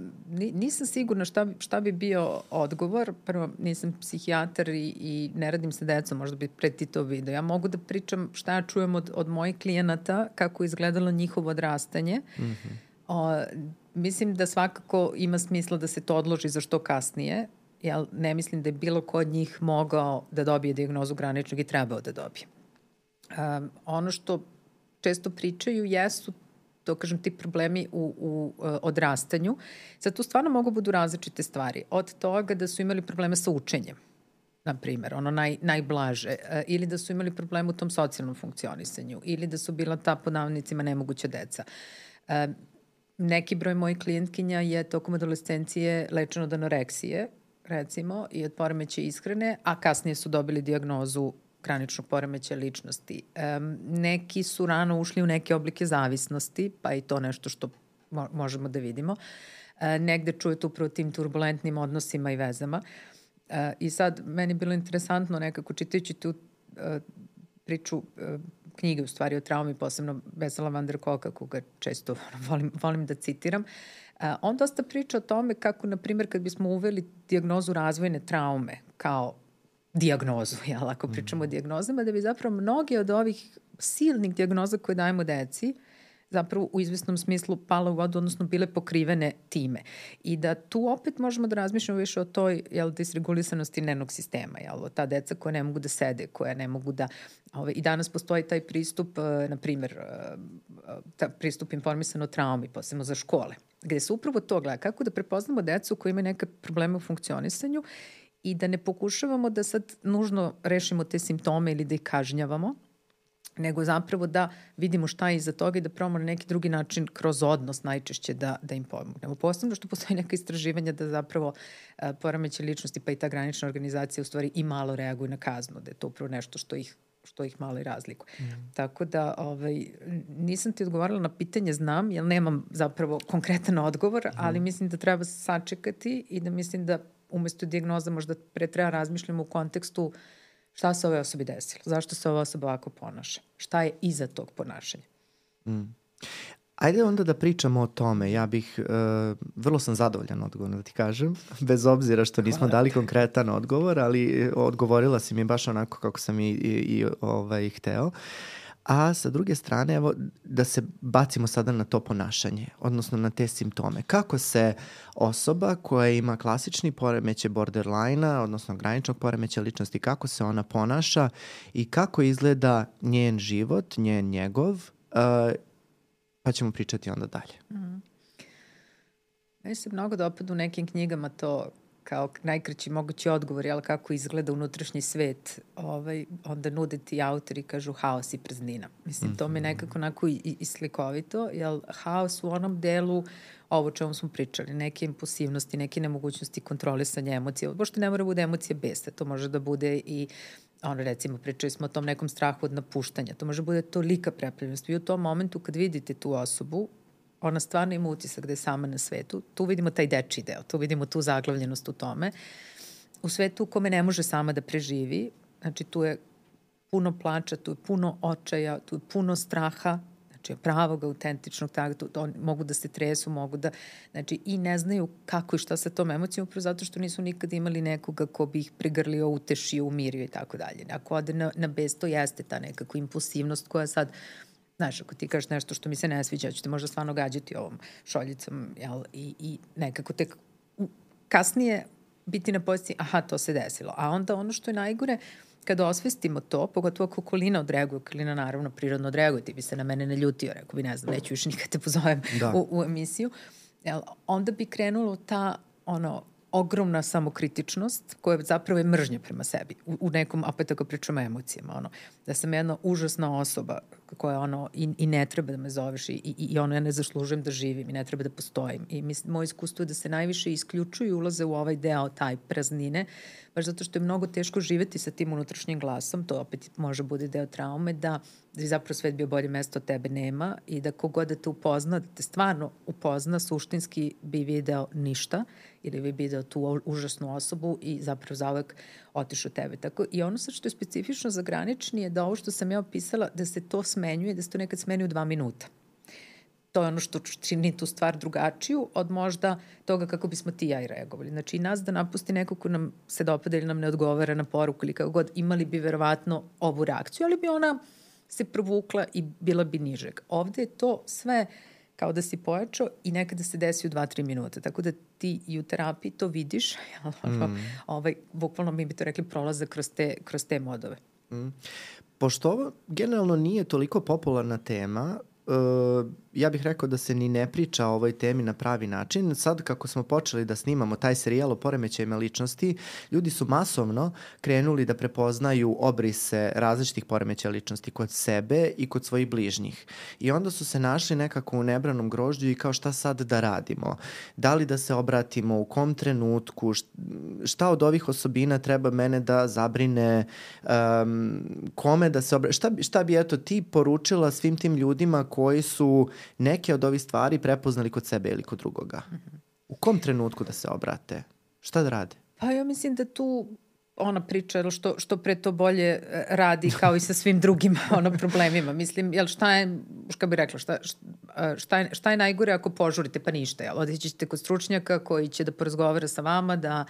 nisam sigurna šta, šta bi bio odgovor. Prvo, nisam psihijatar i, i ne radim sa decom, možda bi pre ti to video. Ja mogu da pričam šta ja čujem od, od mojih klijenata, kako je izgledalo njihovo odrastanje. Mm -hmm O, mislim da svakako ima smisla da se to odloži za što kasnije, jer ne mislim da je bilo ko od njih mogao da dobije diagnozu graničnog i trebao da dobije. Um, ono što često pričaju jesu to kažem ti problemi u, u uh, odrastanju. Sad tu stvarno mogu budu različite stvari. Od toga da su imali probleme sa učenjem, na primer, ono naj, najblaže, uh, ili da su imali probleme u tom socijalnom funkcionisanju, ili da su bila ta po navnicima nemoguća deca. Uh, neki broj mojih klijentkinja je tokom adolescencije lečeno od anoreksije, recimo, i od poremeća ishrane, a kasnije su dobili diagnozu graničnog poremeća ličnosti. Um, neki su rano ušli u neke oblike zavisnosti, pa i to nešto što mo možemo da vidimo. E, negde čujete upravo tim turbulentnim odnosima i vezama. E, I sad, meni je bilo interesantno nekako čitajući tu e, priču e, knjige u stvari o traumi, posebno Vesela van der Kolka, koga često volim, volim da citiram, Uh, on dosta priča o tome kako, na primjer, kad bismo uveli diagnozu razvojne traume kao diagnozu, jel, ako pričamo mm. o diagnozama, da bi zapravo mnoge od ovih silnih diagnoza koje dajemo deci zapravo u izvesnom smislu pala u vodu, odnosno bile pokrivene time. I da tu opet možemo da razmišljamo više o toj jel, disregulisanosti nervnog sistema, jel, ta deca koja ne mogu da sede, koja ne mogu da... Ove, I danas postoji taj pristup, e, na primer, e, ta pristup informisano traumi, posebno za škole, gde se upravo to gleda kako da prepoznamo decu koji imaju neke probleme u funkcionisanju i da ne pokušavamo da sad nužno rešimo te simptome ili da ih kažnjavamo, nego zapravo da vidimo šta je iza toga i da probamo na neki drugi način kroz odnos najčešće da, da im pomognemo. Posebno što postoji neka istraživanja da zapravo uh, poremeće ličnosti pa i ta granična organizacija u stvari i malo reaguju na kaznu, da je to upravo nešto što ih što ih malo i razlikuje. Mm. Tako da ovaj, nisam ti odgovorila na pitanje, znam, jer nemam zapravo konkretan odgovor, mm. ali mislim da treba sačekati i da mislim da umesto dijagnoza možda pre treba razmišljamo u kontekstu uh, šta se ove osobi desilo, zašto se ova osoba ovako ponaša, šta je iza tog ponašanja. Mm. Ajde onda da pričamo o tome. Ja bih, uh, vrlo sam zadovoljan odgovor, da ti kažem, bez obzira što nismo Hvala. dali konkretan odgovor, ali odgovorila si mi baš onako kako sam i, i, i ovaj, hteo. Uh, a sa druge strane, evo, da se bacimo sada na to ponašanje, odnosno na te simptome. Kako se osoba koja ima klasični poremeće borderline-a, odnosno graničnog poremeća ličnosti, kako se ona ponaša i kako izgleda njen život, njen njegov, uh, pa ćemo pričati onda dalje. Mm. Meni se mnogo dopada u nekim knjigama to kao najkraći mogući odgovor, jel, kako izgleda unutrašnji svet, ovaj, onda nude ti autori kažu haos i praznina. Mislim, to mi je mhm. nekako onako i, i slikovito, jel, haos u onom delu, ovo čemu smo pričali, neke impulsivnosti, neke nemogućnosti kontrolisanja emocija, pošto ne mora da bude emocija besta, to može da bude i ono recimo pričali smo o tom nekom strahu od napuštanja, to može da bude tolika prepljenost. Vi u tom momentu kad vidite tu osobu, ona stvarno ima utisak da je sama na svetu. Tu vidimo taj deči deo, tu vidimo tu zaglavljenost u tome. U svetu u kome ne može sama da preživi, znači tu je puno plača, tu je puno očaja, tu je puno straha, Znači, pravog, autentičnog takta, on, mogu da se tresu, mogu da, znači, i ne znaju kako i šta sa tom emocijom, upravo zato što nisu nikad imali nekoga ko bi ih pregrlio, utešio, umirio i tako dalje. Ako ode na, na bez, to jeste ta nekako impulsivnost koja sad, znaš, ako ti kažeš nešto što mi se ne sviđa, ću te možda stvarno gađati ovom šoljicom, jel, i, i nekako tek kasnije biti na poziciji, aha, to se desilo. A onda ono što je najgore, kada osvestimo to, pogotovo ako okolina odreaguje, okolina naravno prirodno odreaguje, ti bi se na mene ne ljutio, rekao bi, ne znam, neću više nikad te pozovem da. u, u emisiju, jel, onda bi krenulo ta, ono, ogromna samokritičnost koja zapravo je mržnja prema sebi u, u nekom, opet ako pričamo o emocijama, ono, da sam jedna užasna osoba koja ono, i, i ne treba da me zoveš i, i, i ono, ja ne zaslužujem da živim i ne treba da postojim. I mislim, moje iskustvo je da se najviše isključuju i ulaze u ovaj deo, taj praznine, baš zato što je mnogo teško živeti sa tim unutrašnjim glasom, to opet može bude deo traume, da, je zapravo svet bio bolje mesto tebe nema i da kogod da te upozna, da te stvarno upozna, suštinski bi video ništa ili bi video tu užasnu osobu i zapravo zauvek otišu tebe. Tako, I ono sad što je specifično za granični je da ovo što sam ja opisala, da se to smenjuje, da se to nekad smenjuje u dva minuta. To je ono što čini tu stvar drugačiju od možda toga kako bismo ti ja i reagovali. Znači, nas da napusti neko ko nam se dopada ili nam ne odgovara na poruku ili kako god, imali bi verovatno ovu reakciju, ali bi ona se provukla i bila bi nižeg. Ovde je to sve kao da si pojačao i nekada se desi u 2-3 minuta. Tako da ti i u terapiji to vidiš, mm. ovaj, bukvalno mi bi to rekli prolaza kroz te, kroz te modove. Mm. Pošto ovo generalno nije toliko popularna tema, uh, ja bih rekao da se ni ne priča o ovoj temi na pravi način. Sad kako smo počeli da snimamo taj serijal o poremećajima ličnosti, ljudi su masovno krenuli da prepoznaju obrise različitih poremećaja ličnosti kod sebe i kod svojih bližnjih. I onda su se našli nekako u nebranom grožđu i kao šta sad da radimo? Da li da se obratimo u kom trenutku? Šta od ovih osobina treba mene da zabrine? Um, kome da se obratimo? Šta, šta bi eto ti poručila svim tim ljudima koji su neke od ovih stvari prepoznali kod sebe ili kod drugoga. U kom trenutku da se obrate? Šta da rade? Pa ja mislim da tu ona priča što, što pre to bolje e, radi kao i sa svim drugim ono, problemima. Mislim, jel šta je, šta bi rekla, šta, šta, je, šta je najgore ako požurite? Pa ništa, jel? Odeći ćete kod stručnjaka koji će da porazgovara sa vama, da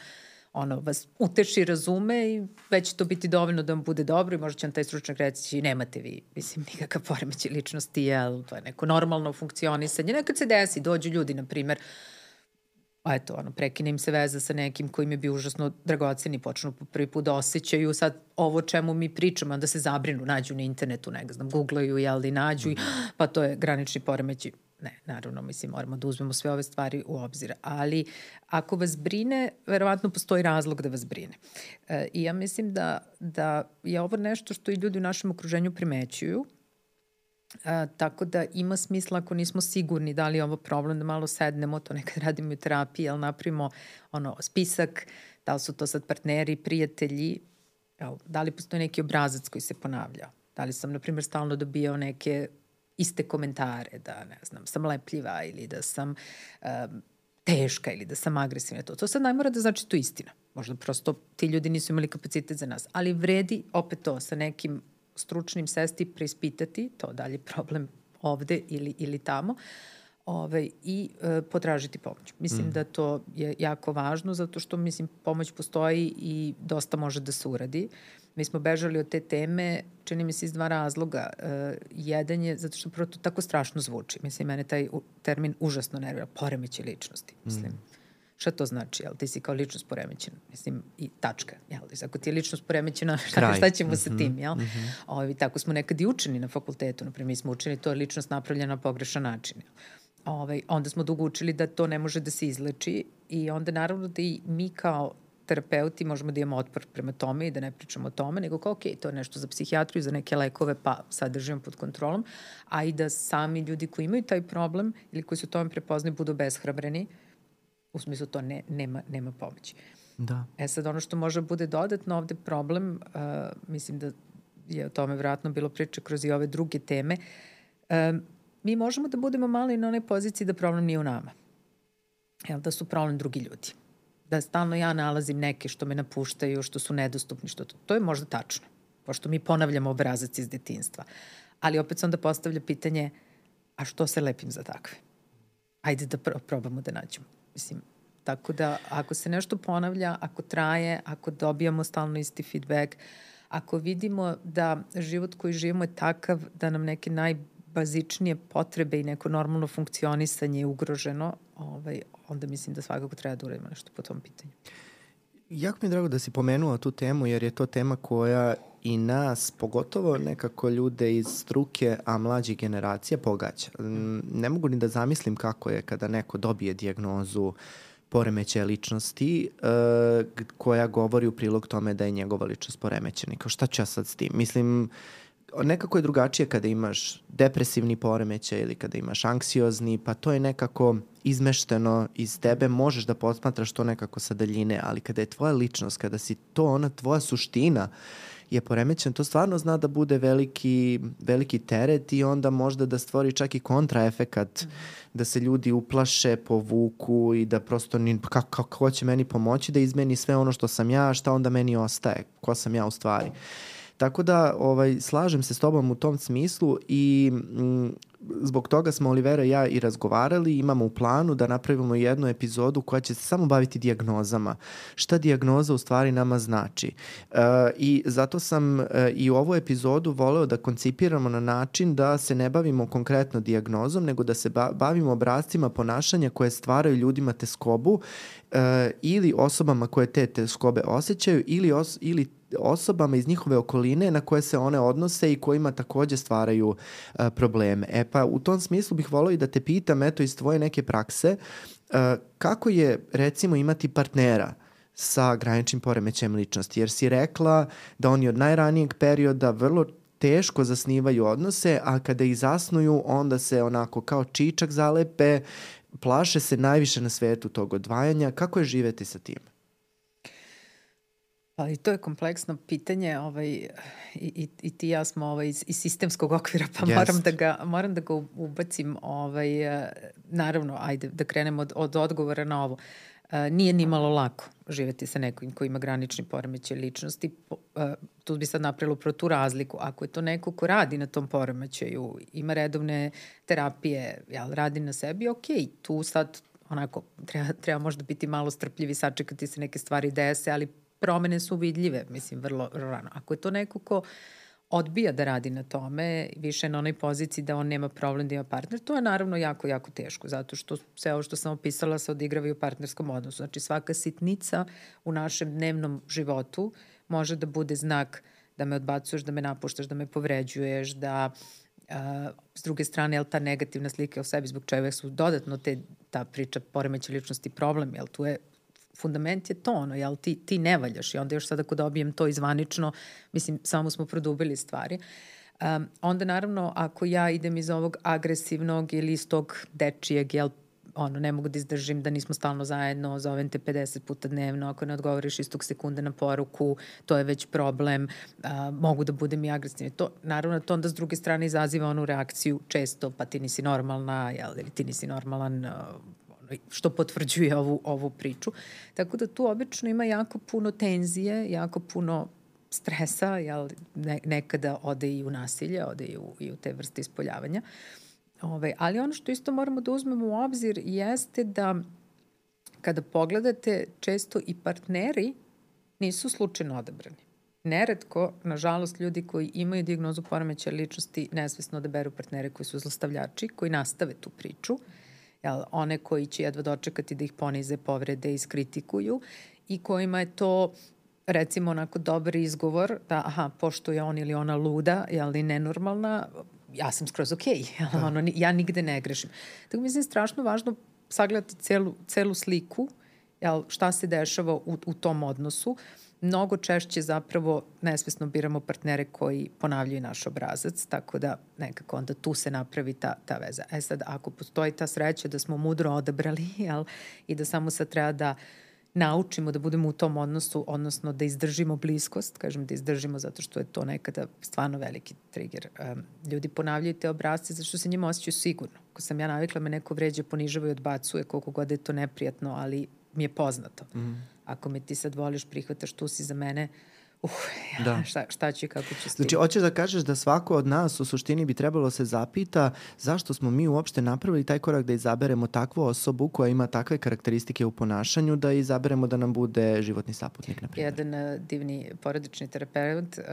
ono, vas uteši, razume i već će to biti dovoljno da vam bude dobro i možda će vam taj stručnjak reći nemate vi, mislim, nikakav poremeći ličnosti, jel, to je neko normalno funkcionisanje. Nekad se desi, dođu ljudi, na primer, a eto, ono, prekine im se veza sa nekim koji mi je bio užasno dragoceni, počnu po prvi put da osjećaju sad ovo čemu mi pričamo, onda se zabrinu, nađu na internetu, ne znam, googlaju, jel, i nađu, i, pa to je granični poremeći Ne, naravno, mislim, moramo da uzmemo sve ove stvari u obzir. Ali ako vas brine, verovatno postoji razlog da vas brine. E, I ja mislim da, da je ovo nešto što i ljudi u našem okruženju primećuju, E, tako da ima smisla ako nismo sigurni da li je ovo problem da malo sednemo, to nekad radimo u terapiji, ali napravimo ono, spisak, da li su to sad partneri, prijatelji, da li postoji neki obrazac koji se ponavlja. Da li sam, na primjer, stalno dobijao neke iste komentare, da ne znam, sam lepljiva ili da sam um, teška ili da sam agresivna. To, to sad ne mora da znači to istina. Možda prosto ti ljudi nisu imali kapacitet za nas. Ali vredi opet to sa nekim stručnim sesti preispitati, to dalje problem ovde ili, ili tamo, ove, i e, potražiti pomoć. Mislim mm. da to je jako važno zato što mislim pomoć postoji i dosta može da se uradi. Mi smo bežali od te teme, čini mi se iz dva razloga. E, jedan je zato što prvo to tako strašno zvuči. Mislim, mene taj termin užasno nervira. Poremeće ličnosti. Mislim, mm. šta to znači? Jel, ti si kao ličnost poremećena. Mislim, i tačka. Jel, ako ti je ličnost poremećena, šta, šta ćemo mm -hmm. sa mhm, tim? Jel? Mm -hmm. Ovi, tako smo nekad i učeni na fakultetu. Naprimjer, mi smo učeni, to je ličnost napravljena na pogrešan način. Jel? ovaj, onda smo dugo učili da to ne može da se izleči i onda naravno da i mi kao terapeuti možemo da imamo otpor prema tome i da ne pričamo o tome, nego kao, ok, to je nešto za psihijatriju, za neke lekove, pa sad držimo pod kontrolom, a i da sami ljudi koji imaju taj problem ili koji su tome prepoznali budu beshrabreni, u smislu to ne, nema, nema pomoći. Da. E sad, ono što može bude dodatno ovde problem, uh, mislim da je o tome vratno bilo priče kroz i ove druge teme, uh, mi možemo da budemo malo i na onoj poziciji da problem nije u nama. Jel, da su problem drugi ljudi. Da stalno ja nalazim neke što me napuštaju, što su nedostupni, što to, to je možda tačno. Pošto mi ponavljamo obrazac iz detinstva. Ali opet se onda postavlja pitanje a što se lepim za takve? Ajde da pr probamo da nađemo. Mislim, tako da ako se nešto ponavlja, ako traje, ako dobijamo stalno isti feedback, ako vidimo da život koji živimo je takav da nam neke najbazičnije potrebe i neko normalno funkcionisanje je ugroženo, ovaj, onda mislim da svakako treba da uradimo nešto po tom pitanju. Jako mi je drago da si pomenula tu temu, jer je to tema koja i nas, pogotovo nekako ljude iz struke, a mlađih generacija, pogađa. Ne mogu ni da zamislim kako je kada neko dobije dijagnozu poremećaja ličnosti uh, koja govori u prilog tome da je njegova ličnost poremećena. Kao šta ću ja sad s tim? Mislim, nekako je drugačije kada imaš depresivni poremećaj ili kada imaš anksiozni, pa to je nekako izmešteno iz tebe, možeš da posmatraš to nekako sa daljine, ali kada je tvoja ličnost, kada si to ona tvoja suština, je poremećen, to stvarno zna da bude veliki, veliki teret i onda možda da stvori čak i kontraefekat, mm. da se ljudi uplaše, povuku i da prosto ni, kako, kako će meni pomoći da izmeni sve ono što sam ja, šta onda meni ostaje, ko sam ja u stvari. Tako da ovaj, slažem se s tobom u tom smislu i m, zbog toga smo Olivera i ja i razgovarali, imamo u planu da napravimo jednu epizodu koja će se samo baviti dijagnozama. Šta dijagnoza u stvari nama znači. E, I zato sam e, i ovu epizodu voleo da koncipiramo na način da se ne bavimo konkretno dijagnozom, nego da se ba bavimo obrazcima ponašanja koje stvaraju ljudima teskobu e, ili osobama koje te teskobe osjećaju ili, os ili osobama iz njihove okoline na koje se one odnose i kojima takođe stvaraju uh, probleme. E pa u tom smislu bih volao i da te pitam, eto iz tvoje neke prakse, uh, kako je recimo imati partnera sa graničnim poremećajem ličnosti? Jer si rekla da oni od najranijeg perioda vrlo teško zasnivaju odnose, a kada ih zasnuju, onda se onako kao čičak zalepe, plaše se najviše na svetu tog odvajanja. Kako je živeti sa tim? Pa i to je kompleksno pitanje ovaj, i, i, i ti ja smo ovaj, iz, iz sistemskog okvira, pa yes. moram, da ga, moram da ga ubacim. Ovaj, naravno, ajde da krenemo od, od odgovora na ovo. Nije ni malo lako živeti sa nekim ko ima granični poremećaj ličnosti. Tu bi sad napravilo pro tu razliku. Ako je to neko ko radi na tom poremećaju, ima redovne terapije, jel, radi na sebi, ok, tu sad onako treba, treba možda biti malo strpljivi, sačekati se neke stvari dese, ali promene su vidljive, mislim, vrlo rano. Ako je to neko ko odbija da radi na tome, više na onoj poziciji da on nema problem da ima partner, to je naravno jako, jako teško, zato što sve ovo što sam opisala se odigrava i u partnerskom odnosu. Znači svaka sitnica u našem dnevnom životu može da bude znak da me odbacuješ, da me napuštaš, da me povređuješ, da Uh, s druge strane, jel ta negativna slika o sebi zbog čega su dodatno te, ta priča poremeća ličnosti problem, jel tu je fundament je to, ono, jel, ti, ti ne valjaš i onda još sad ako dobijem to izvanično, mislim, samo smo produbili stvari. Um, onda naravno, ako ja idem iz ovog agresivnog ili iz tog dečijeg, jel, ono, ne mogu da izdržim da nismo stalno zajedno, zovem te 50 puta dnevno, ako ne odgovoriš istog sekunde na poruku, to je već problem, uh, mogu da budem i agresivni. To, naravno, to onda s druge strane izaziva onu reakciju često, pa ti nisi normalna, jel, ili ti nisi normalan, uh, što potvrđuje ovu, ovu priču. Tako da tu obično ima jako puno tenzije, jako puno stresa, jel, ne, nekada ode i u nasilje, ode i u, i u te vrste ispoljavanja. Ove, ovaj, ali ono što isto moramo da uzmemo u obzir jeste da kada pogledate, često i partneri nisu slučajno odabrani. Neretko, nažalost, ljudi koji imaju diagnozu poremeća ličnosti nesvesno odaberu partnere koji su zlostavljači, koji nastave tu priču jel, one koji će jedva dočekati da ih ponize, povrede, i iskritikuju i kojima je to recimo onako dobar izgovor da aha, pošto je on ili ona luda, jel, nenormalna, ja sam skroz okej, okay, da. ono, ja nigde ne grešim. Tako mislim strašno važno sagledati celu, celu sliku, jel, šta se dešava u, u tom odnosu, mnogo češće zapravo nesvesno biramo partnere koji ponavljaju naš obrazac, tako da nekako onda tu se napravi ta, ta veza. E sad, ako postoji ta sreća da smo mudro odabrali jel, i da samo sad treba da naučimo da budemo u tom odnosu, odnosno da izdržimo bliskost, kažem da izdržimo zato što je to nekada stvarno veliki trigger. Um, ljudi ponavljaju te obrazce zato što se njima osjećaju sigurno. Ko sam ja navikla me neko vređa, ponižava i odbacuje koliko god je to neprijatno, ali mi je poznato. Mm. Ako me ti sad voliš, prihvataš, tu si za mene, uh, da. šta, šta će i kako će stigati. Znači, hoćeš da kažeš da svako od nas u suštini bi trebalo se zapita zašto smo mi uopšte napravili taj korak da izaberemo takvu osobu koja ima takve karakteristike u ponašanju da izaberemo da nam bude životni saputnik, na primjer. Jedan uh, divni porodični terapeut, uh,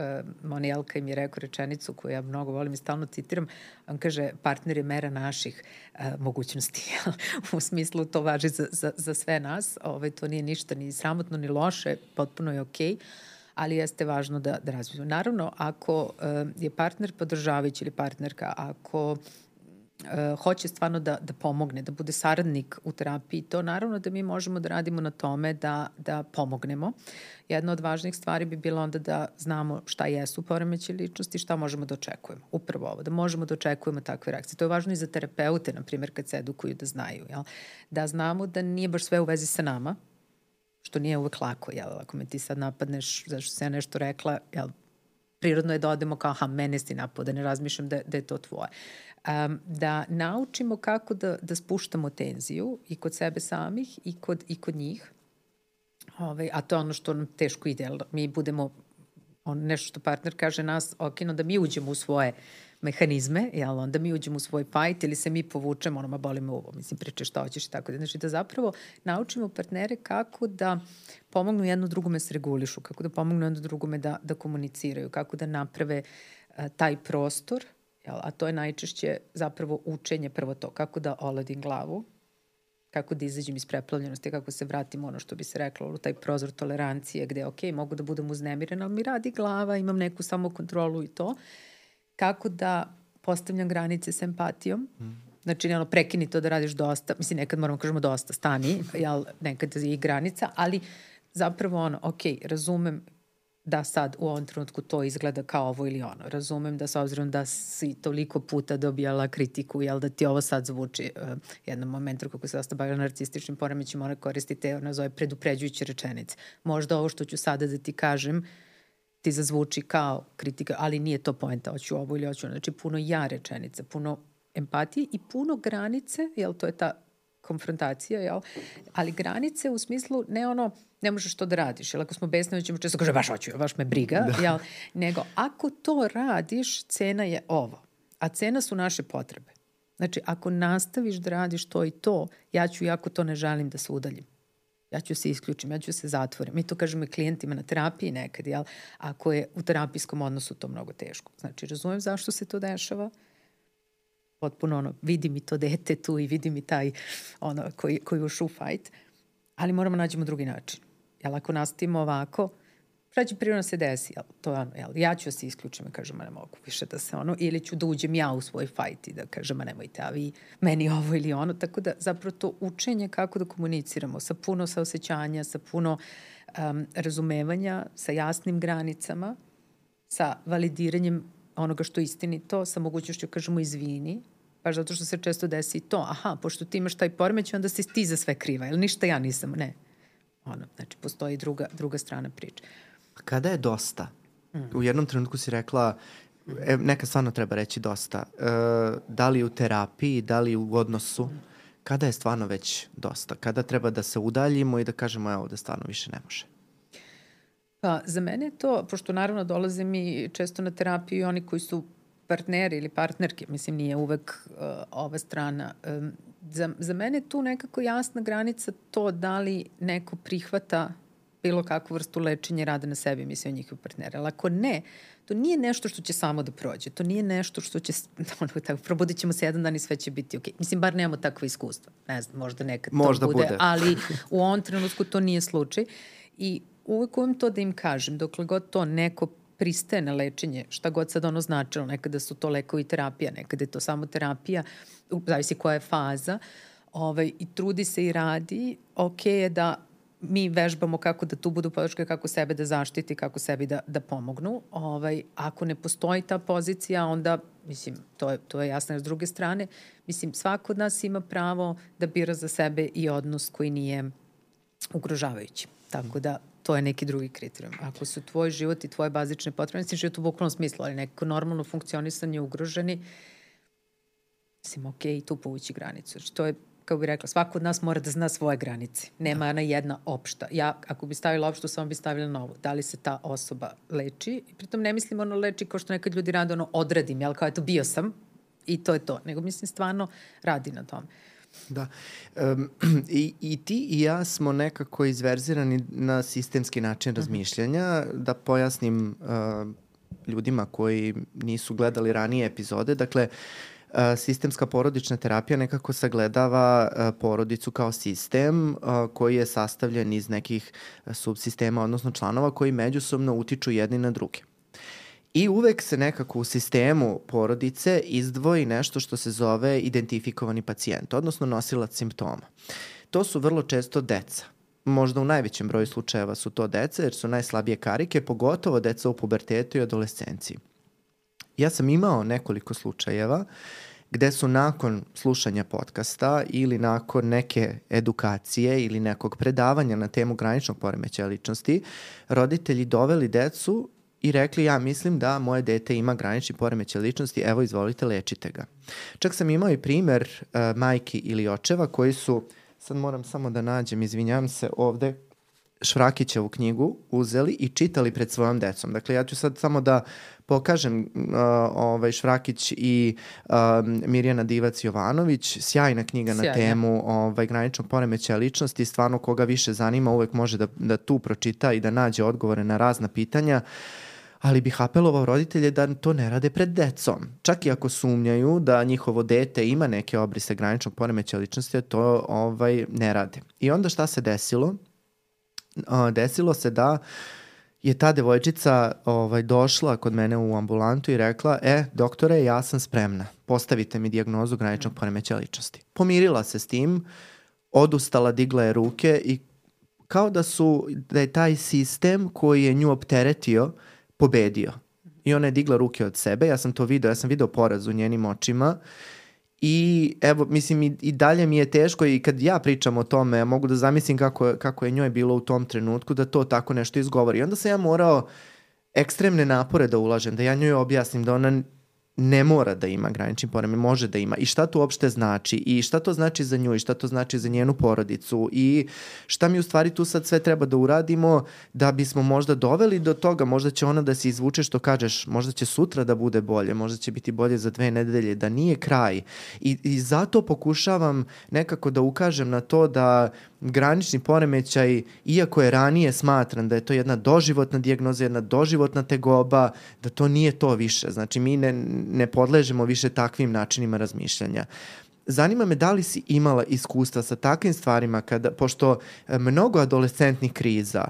Monijelka im je rekao rečenicu koju ja mnogo volim i stalno citiram, on kaže partner je mera naših uh, mogućnosti. u smislu to važi za, za, za sve nas, ovaj, to nije ništa ni sramotno ni loše, potpuno je okej. Okay ali jeste važno da, da razvijemo. Naravno, ako uh, je partner podržavajući ili partnerka, ako uh, hoće stvarno da, da pomogne, da bude saradnik u terapiji, to naravno da mi možemo da radimo na tome da, da pomognemo. Jedna od važnih stvari bi bila onda da znamo šta jesu poremeće ličnosti, šta možemo da očekujemo. Upravo ovo, da možemo da očekujemo takve reakcije. To je važno i za terapeute, na primjer, kad se edukuju da znaju. Jel? Da znamo da nije baš sve u vezi sa nama, što nije uvek lako, jel, ako me ti sad napadneš zašto se ja nešto rekla, jel, prirodno je da odemo kao, aha, mene si napao, da ne razmišljam da, da je to tvoje. Um, da naučimo kako da, da spuštamo tenziju i kod sebe samih i kod, i kod njih, Ovaj, a to je ono što nam teško ide, mi budemo on, nešto što partner kaže nas, okino da mi uđemo u svoje mehanizme, jel, onda mi uđemo u svoj fight ili se mi povučemo, ono, ma boli me uvo, mislim, priče šta hoćeš i tako da. Znači da zapravo naučimo partnere kako da pomognu jedno drugome se regulišu, kako da pomognu jedno drugome da, da komuniciraju, kako da naprave a, taj prostor, jel, a to je najčešće zapravo učenje prvo to, kako da oladim glavu, kako da izađem iz preplavljenosti, kako se vratim ono što bi se reklo u taj prozor tolerancije gde, ok, mogu da budem uznemirena, ali mi radi glava, imam neku samokontrolu i to kako da postavljam granice s empatijom. Mm. Znači, ono, prekini to da radiš dosta, mislim, nekad moramo kažemo dosta, stani, jel, nekad je i granica, ali zapravo ono, ok, razumem da sad u ovom trenutku to izgleda kao ovo ili ono. Razumem da s obzirom da si toliko puta dobijala kritiku, jel da ti ovo sad zvuči uh, jednom momentu kako se dosta bavila narcističnim poremećima, ona koristi te, ona zove predupređujuće rečenice. Možda ovo što ću sada da ti kažem uh, ti zazvuči kao kritika, ali nije to poenta, hoću ovo ili hoću ono. Znači, puno ja rečenica, puno empatije i puno granice, jel, to je ta konfrontacija, jel? Ali granice u smislu ne ono, ne možeš to da radiš, jel? Ako smo besni, ćemo često kaže, baš hoću, baš me briga, da. jel? Nego, ako to radiš, cena je ovo. A cena su naše potrebe. Znači, ako nastaviš da radiš to i to, ja ću, jako to ne želim da se udaljim ja ću se isključim, ja ću se zatvorim. Mi to kažemo i klijentima na terapiji nekad, jel? Ako je u terapijskom odnosu to mnogo teško. Znači, razumem zašto se to dešava, potpuno ono, vidi mi to dete tu i vidi mi taj ono, koji, koji ušu u fight, ali moramo nađemo drugi način. Jel, ako nastavimo ovako, šta prirodno se desi, jel, to je ono, jel, ja ću da se isključim i kažem, ne mogu više da se ono, ili ću da uđem ja u svoj fajt i da kažem, nemojte, a vi meni ovo ili ono, tako da zapravo to učenje kako da komuniciramo sa puno saosećanja, sa puno um, razumevanja, sa jasnim granicama, sa validiranjem onoga što je istinito, sa mogućnošću kažemo izvini, baš zato što se često desi to, aha, pošto ti imaš taj poremeć, onda si ti za sve kriva, ili ništa ja nisam, ne. Ono, znači, postoji druga, druga strana priče. Kada je dosta? Mm. U jednom trenutku si rekla, e, neka stvarno treba reći dosta. E, da li u terapiji, da li u odnosu? Kada je stvarno već dosta? Kada treba da se udaljimo i da kažemo evo da stvarno više ne može? Pa za mene je to, pošto naravno dolaze mi često na terapiju i oni koji su partneri ili partnerke, mislim nije uvek uh, ova strana. Um, za, za mene je tu nekako jasna granica to da li neko prihvata bilo kakvu vrstu lečenja rada na sebi, mislim, o njihovi partnera. Ali ako ne, to nije nešto što će samo da prođe. To nije nešto što će, ono, tako, probudit ćemo se jedan dan i sve će biti ok. Mislim, bar nemamo takva iskustva. Ne znam, možda nekad možda to bude, bude, ali u ovom trenutku to nije slučaj. I uvek uvijek to da im kažem, dokle god to neko pristaje na lečenje, šta god sad ono značilo, nekada su to lekovi terapija, nekada je to samo terapija, zavisi koja je faza, ovaj, i trudi se i radi, ok je da mi vežbamo kako da tu budu podrške, kako sebe da zaštiti, kako sebi da, da pomognu. Ovaj, ako ne postoji ta pozicija, onda, mislim, to je, to je jasno s druge strane, mislim, svako od nas ima pravo da bira za sebe i odnos koji nije ugrožavajući. Tako da, to je neki drugi kriterijum. Ako su tvoj život i tvoje bazične potrebe, mislim, život u bukvalnom smislu, ali neko normalno funkcionisanje ugroženi, mislim, ok, tu povući granicu. Znači, to je kao bi rekla, svako od nas mora da zna svoje granice. Nema ona jedna opšta. Ja, ako bi stavila opštu, samo bi stavila novu. Da li se ta osoba leči? I pritom ne mislim ono leči kao što nekad ljudi rade, ono odradim, jel, kao eto bio sam i to je to. Nego mislim stvarno radi na tome. Da. Um, i, I ti i ja smo nekako izverzirani na sistemski način mhm. razmišljanja. Da pojasnim uh, ljudima koji nisu gledali ranije epizode. Dakle, sistemska porodična terapija nekako sagledava porodicu kao sistem koji je sastavljen iz nekih subsistema, odnosno članova koji međusobno utiču jedni na druge. I uvek se nekako u sistemu porodice izdvoji nešto što se zove identifikovani pacijent, odnosno nosilac simptoma. To su vrlo često deca. Možda u najvećem broju slučajeva su to deca, jer su najslabije karike, pogotovo deca u pubertetu i adolescenciji. Ja sam imao nekoliko slučajeva gde su nakon slušanja podcasta ili nakon neke edukacije ili nekog predavanja na temu graničnog poremećaja ličnosti, roditelji doveli decu i rekli ja mislim da moje dete ima granični poremećaj ličnosti, evo izvolite lečite ga. Čak sam imao i primer uh, majki ili očeva koji su, sad moram samo da nađem, izvinjam se, ovde Švrakićevu knjigu uzeli i čitali pred svojom decom. Dakle, ja ću sad samo da pokažem uh, ovaj, Švrakić i uh, Mirjana Divac Jovanović, sjajna knjiga Sjajna. na temu ovaj, graničnog poremećaja ličnosti, stvarno koga više zanima uvek može da, da tu pročita i da nađe odgovore na razna pitanja ali bih apelovao roditelje da to ne rade pred decom. Čak i ako sumnjaju da njihovo dete ima neke obrise graničnog poremećaja ličnosti, to ovaj, ne rade. I onda šta se desilo? Desilo se da je ta devojčica ovaj, došla kod mene u ambulantu i rekla, e, doktore, ja sam spremna, postavite mi dijagnozu graničnog poremeća ličnosti. Pomirila se s tim, odustala, digla je ruke i kao da su, da je taj sistem koji je nju opteretio, pobedio. I ona je digla ruke od sebe, ja sam to video, ja sam video poraz u njenim očima I evo, mislim, i, i dalje mi je teško i kad ja pričam o tome, ja mogu da zamislim kako, kako je njoj bilo u tom trenutku da to tako nešto izgovori. I onda sam ja morao ekstremne napore da ulažem, da ja njoj objasnim da ona ne mora da ima granični poreme, može da ima. I šta to uopšte znači? I šta to znači za nju? I šta to znači za njenu porodicu? I šta mi u stvari tu sad sve treba da uradimo da bismo možda doveli do toga, možda će ona da se izvuče što kažeš, možda će sutra da bude bolje, možda će biti bolje za dve nedelje, da nije kraj. I, i zato pokušavam nekako da ukažem na to da granični poremećaj, iako je ranije smatran da je to jedna doživotna dijagnoza, jedna doživotna tegoba, da to nije to više. Znači, mi ne, ne podležemo više takvim načinima razmišljanja. Zanima me da li si imala iskustva sa takvim stvarima, kada, pošto e, mnogo adolescentnih kriza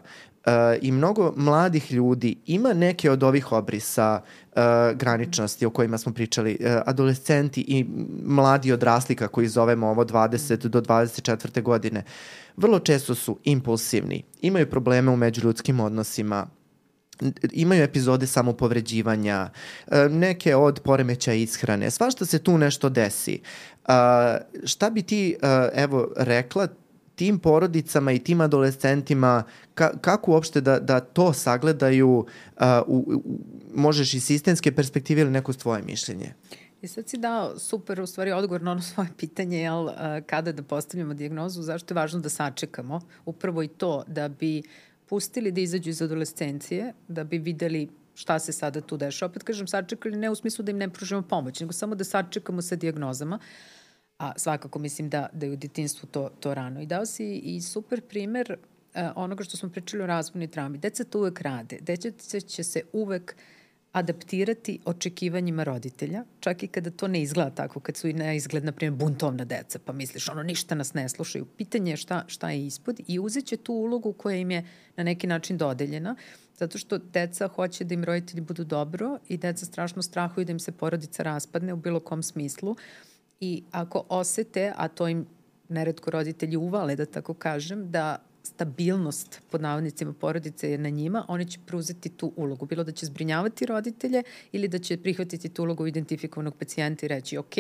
uh, i mnogo mladih ljudi ima neke od ovih obrisa uh, graničnosti o kojima smo pričali. Uh, adolescenti i mladi odrasli, kako ih zovemo ovo 20 do 24. godine, vrlo često su impulsivni, imaju probleme u međuljudskim odnosima, imaju epizode samopovređivanja, neke od poremeća ishrane, svašta se tu nešto desi. šta bi ti, evo, rekla tim porodicama i tim adolescentima, ka, kako uopšte da, da to sagledaju, uh, u, u, možeš iz sistemske perspektive ili neko tvoje mišljenje? I sad si dao super, u stvari, odgovor na ono svoje pitanje, jel, kada da postavljamo diagnozu, zašto je važno da sačekamo, upravo i to, da bi pustili da izađu iz adolescencije, da bi videli šta se sada tu deša. Opet kažem, sačekali ne u smislu da im ne pružimo pomoć, nego samo da sačekamo sa diagnozama, a svakako mislim da, da je u detinstvu to, to rano. I dao si i super primer uh, onoga što smo pričali o razvojnoj traumi. Deca to uvek rade. Deca će se uvek adaptirati očekivanjima roditelja, čak i kada to ne izgleda tako, kad su i na izgled, na primjer, buntovna deca, pa misliš, ono, ništa nas ne slušaju. Pitanje je šta, šta je ispod i uzet će tu ulogu koja im je na neki način dodeljena, zato što deca hoće da im roditelji budu dobro i deca strašno strahuju da im se porodica raspadne u bilo kom smislu i ako osete, a to im neretko roditelji uvale, da tako kažem, da stabilnost pod navodnicima porodice je na njima, oni će preuzeti tu ulogu. Bilo da će zbrinjavati roditelje ili da će prihvatiti tu ulogu identifikovanog pacijenta i reći ok,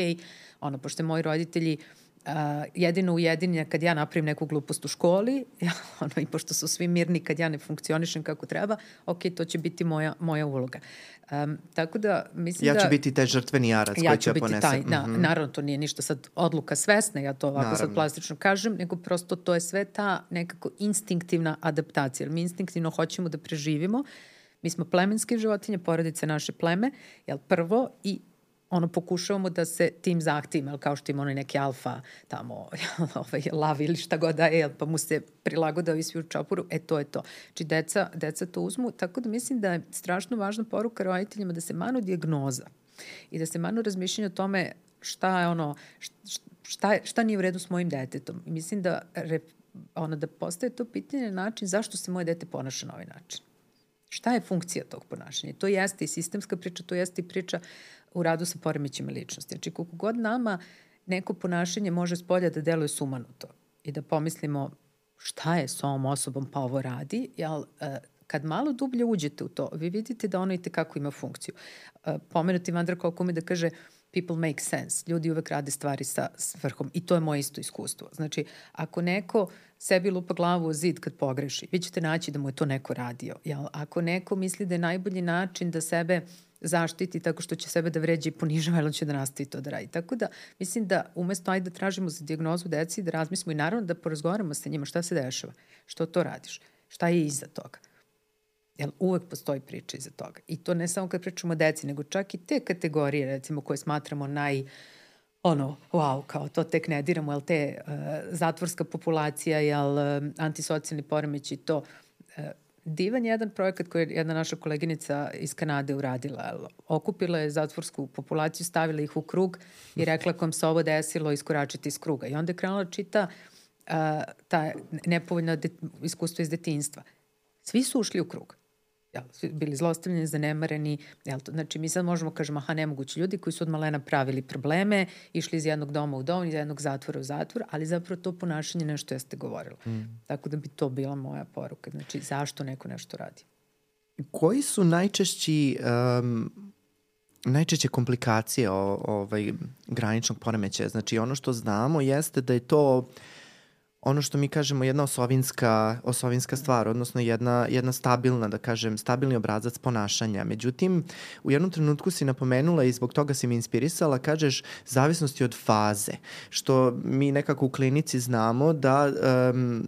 ono, pošto moji roditelji Uh, jedino ujedinja kad ja napravim neku glupost u školi, ja, ono, i pošto su svi mirni kad ja ne funkcionišem kako treba, ok, to će biti moja, moja uloga. Um, tako da, mislim ja da... Ja ću biti taj žrtveni jarac ja koji će ponese. Taj, mm -hmm. da, naravno, to nije ništa sad odluka svesna, ja to ovako naravno. sad plastično kažem, nego prosto to je sve ta nekako instinktivna adaptacija. Jer mi instinktivno hoćemo da preživimo, mi smo plemenske životinje, porodice naše pleme, jel prvo i ono pokušavamo da se tim zahtevima, kao što ima onaj neki alfa tamo, ovaj, lav ili šta god da je, pa mu se prilagoda ovi svi u čopuru, e to je to. Znači deca, deca to uzmu, tako da mislim da je strašno važna poruka roditeljima da se manu diagnoza i da se manu razmišljanje o tome šta je ono, šta, šta nije u redu s mojim detetom. I mislim da, re, ono, da postaje to pitanje na način zašto se moje dete ponaša na ovaj način. Šta je funkcija tog ponašanja? To jeste i sistemska priča, to jeste i priča u radu sa poremećima ličnosti. Znači, koliko god nama neko ponašanje može s polja da deluje sumanuto i da pomislimo šta je s ovom osobom pa ovo radi, jel, e, kad malo dublje uđete u to, vi vidite da ono i tekako ima funkciju. E, pomenuti Vandra Kokumi da kaže people make sense. Ljudi uvek rade stvari sa svrhom i to je moje isto iskustvo. Znači, ako neko sebi lupa glavu u zid kad pogreši, vi ćete naći da mu je to neko radio. Jel? Ako neko misli da je najbolji način da sebe zaštiti tako što će sebe da vređe i ponižava, ili će da nastavi to da radi. Tako da, mislim da umesto ajde da tražimo za diagnozu deci, da razmislimo i naravno da porazgovaramo sa njima šta se dešava, što to radiš, šta je iza toga. Jer uvek postoji priča iza toga. I to ne samo kad pričamo o deci, nego čak i te kategorije, recimo, koje smatramo naj ono, wow, kao to tek ne diramo, jel te uh, zatvorska populacija, jel uh, antisocijalni poremeć i to, uh, divan jedan projekat koji je jedna naša koleginica iz Kanade uradila. Okupila je zatvorsku populaciju, stavila ih u krug i rekla kom se ovo desilo, iskoračiti iz kruga. I onda je krenula da čita uh, ta nepovoljna iskustva iz detinstva. Svi su ušli u krug jel, bili zlostavljeni, zanemareni. Jel, to, znači, mi sad možemo kažemo, aha, nemogući ljudi koji su od malena pravili probleme, išli iz jednog doma u dom, iz jednog zatvora u zatvor, ali zapravo to ponašanje nešto jeste govorilo. Mm. Tako da bi to bila moja poruka. Znači, zašto neko nešto radi? Koji su najčešći um, najčešće komplikacije o, ovaj, graničnog poremećaja? Znači, ono što znamo jeste da je to ono što mi kažemo jedna osovinska, osovinska stvar, odnosno jedna, jedna stabilna, da kažem, stabilni obrazac ponašanja. Međutim, u jednom trenutku si napomenula i zbog toga si mi inspirisala, kažeš zavisnosti od faze, što mi nekako u klinici znamo da um,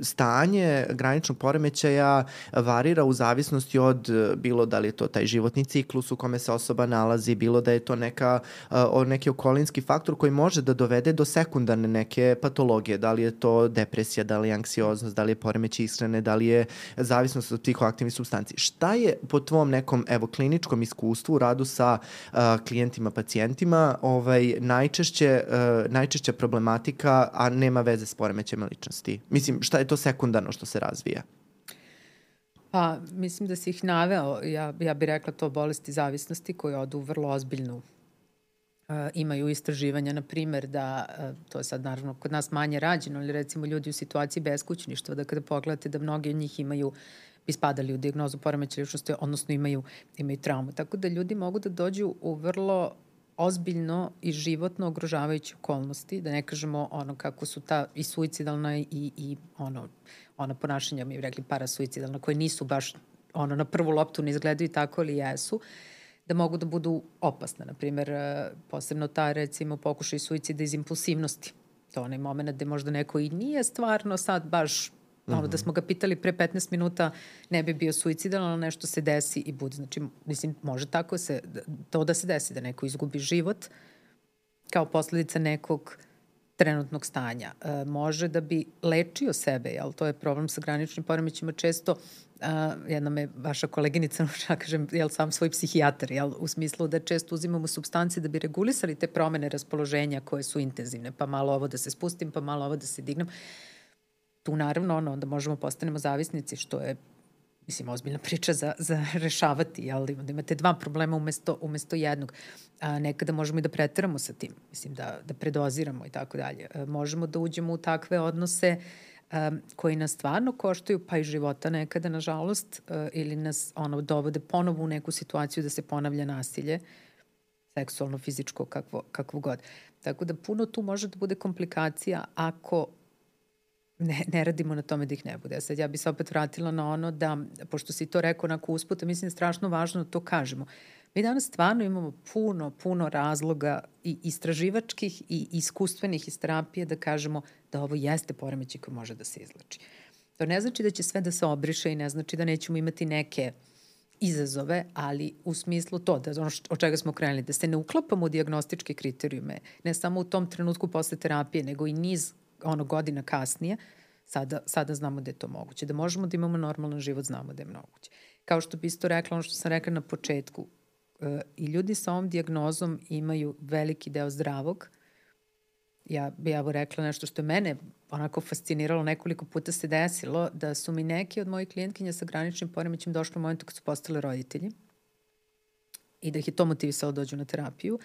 stanje graničnog poremećaja varira u zavisnosti od bilo da li je to taj životni ciklus u kome se osoba nalazi, bilo da je to neka, uh, neki okolinski faktor koji može da dovede do sekundarne neke patologije, da li je to depresija, da li je anksioznost, da li je poremeć ishrane, da li je zavisnost od psihoaktivnih substanci. Šta je po tvom nekom evo kliničkom iskustvu u radu sa uh, klijentima, pacijentima ovaj najčešće uh, najčešća problematika, a nema veze s poremećajem ličnosti? Mislim, šta je to sekundarno što se razvija? Pa, mislim da si ih naveo. Ja, ja bih rekla to bolesti zavisnosti koje odu vrlo ozbiljnu imaju istraživanja, na primer, da, to je sad naravno kod nas manje rađeno, ali recimo ljudi u situaciji beskućništva, da kada pogledate da mnogi od njih imaju bi spadali u diagnozu poremeća ličnosti, odnosno imaju, imaju traumu. Tako da ljudi mogu da dođu u vrlo ozbiljno i životno ogrožavajuće okolnosti, da ne kažemo ono kako su ta i suicidalna i, i ono, ona ponašanja, mi rekli parasuicidalna, koje nisu baš ono na prvu loptu ne izgledaju tako, ali jesu. Uh, da mogu da budu opasne. Naprimer, e, posebno ta, recimo, pokušaj suicida iz impulsivnosti. To je onaj moment gde možda neko i nije stvarno sad baš ono mm -hmm. da smo ga pitali pre 15 minuta ne bi bio suicidalan, ali nešto se desi i bude. Znači, mislim, može tako se, to da se desi, da neko izgubi život kao posledica nekog trenutnog stanja. E, može da bi lečio sebe, jel? To je problem sa graničnim poremećima često a, jedna me vaša koleginica, ja kažem, jel sam svoj psihijatar, jel, u smislu da često uzimamo substance da bi regulisali te promene raspoloženja koje su intenzivne, pa malo ovo da se spustim, pa malo ovo da se dignem. Tu naravno, ono, onda možemo postanemo zavisnici, što je mislim, ozbiljna priča za, za rešavati, jel, da imate dva problema umesto, umesto jednog. A, nekada možemo i da preteramo sa tim, mislim, da, da predoziramo i tako dalje. Možemo da uđemo u takve odnose uh, um, koji nas stvarno koštaju, pa i života nekada, nažalost, uh, ili nas ono, dovode ponovo u neku situaciju da se ponavlja nasilje. seksualno, fizičko, kakvo, kakvo god. Tako da puno tu može da bude komplikacija ako ne, ne radimo na tome da ih ne bude. Sad ja bi se opet vratila na ono da, pošto si to rekao onako usputa, mislim da je strašno važno da to kažemo. Mi danas stvarno imamo puno, puno razloga i istraživačkih i iskustvenih iz terapije da kažemo da ovo jeste poremećaj koji može da se izlači. To ne znači da će sve da se obriše i ne znači da nećemo imati neke izazove, ali u smislu to, da ono od čega smo krenuli, da se ne uklapamo u diagnostičke kriterijume, ne samo u tom trenutku posle terapije, nego i niz ono godina kasnije, sada, sada znamo da je to moguće. Da možemo da imamo normalan život, znamo da je moguće. Kao što bi isto rekla, ono što sam rekla na početku, i ljudi sa ovom diagnozom imaju veliki deo zdravog, ja bi ja rekla nešto što je mene onako fasciniralo, nekoliko puta se desilo, da su mi neki od mojih klijentkinja sa graničnim poremećem došli u momentu kad su postale roditelji i da ih je to motivisalo da dođu na terapiju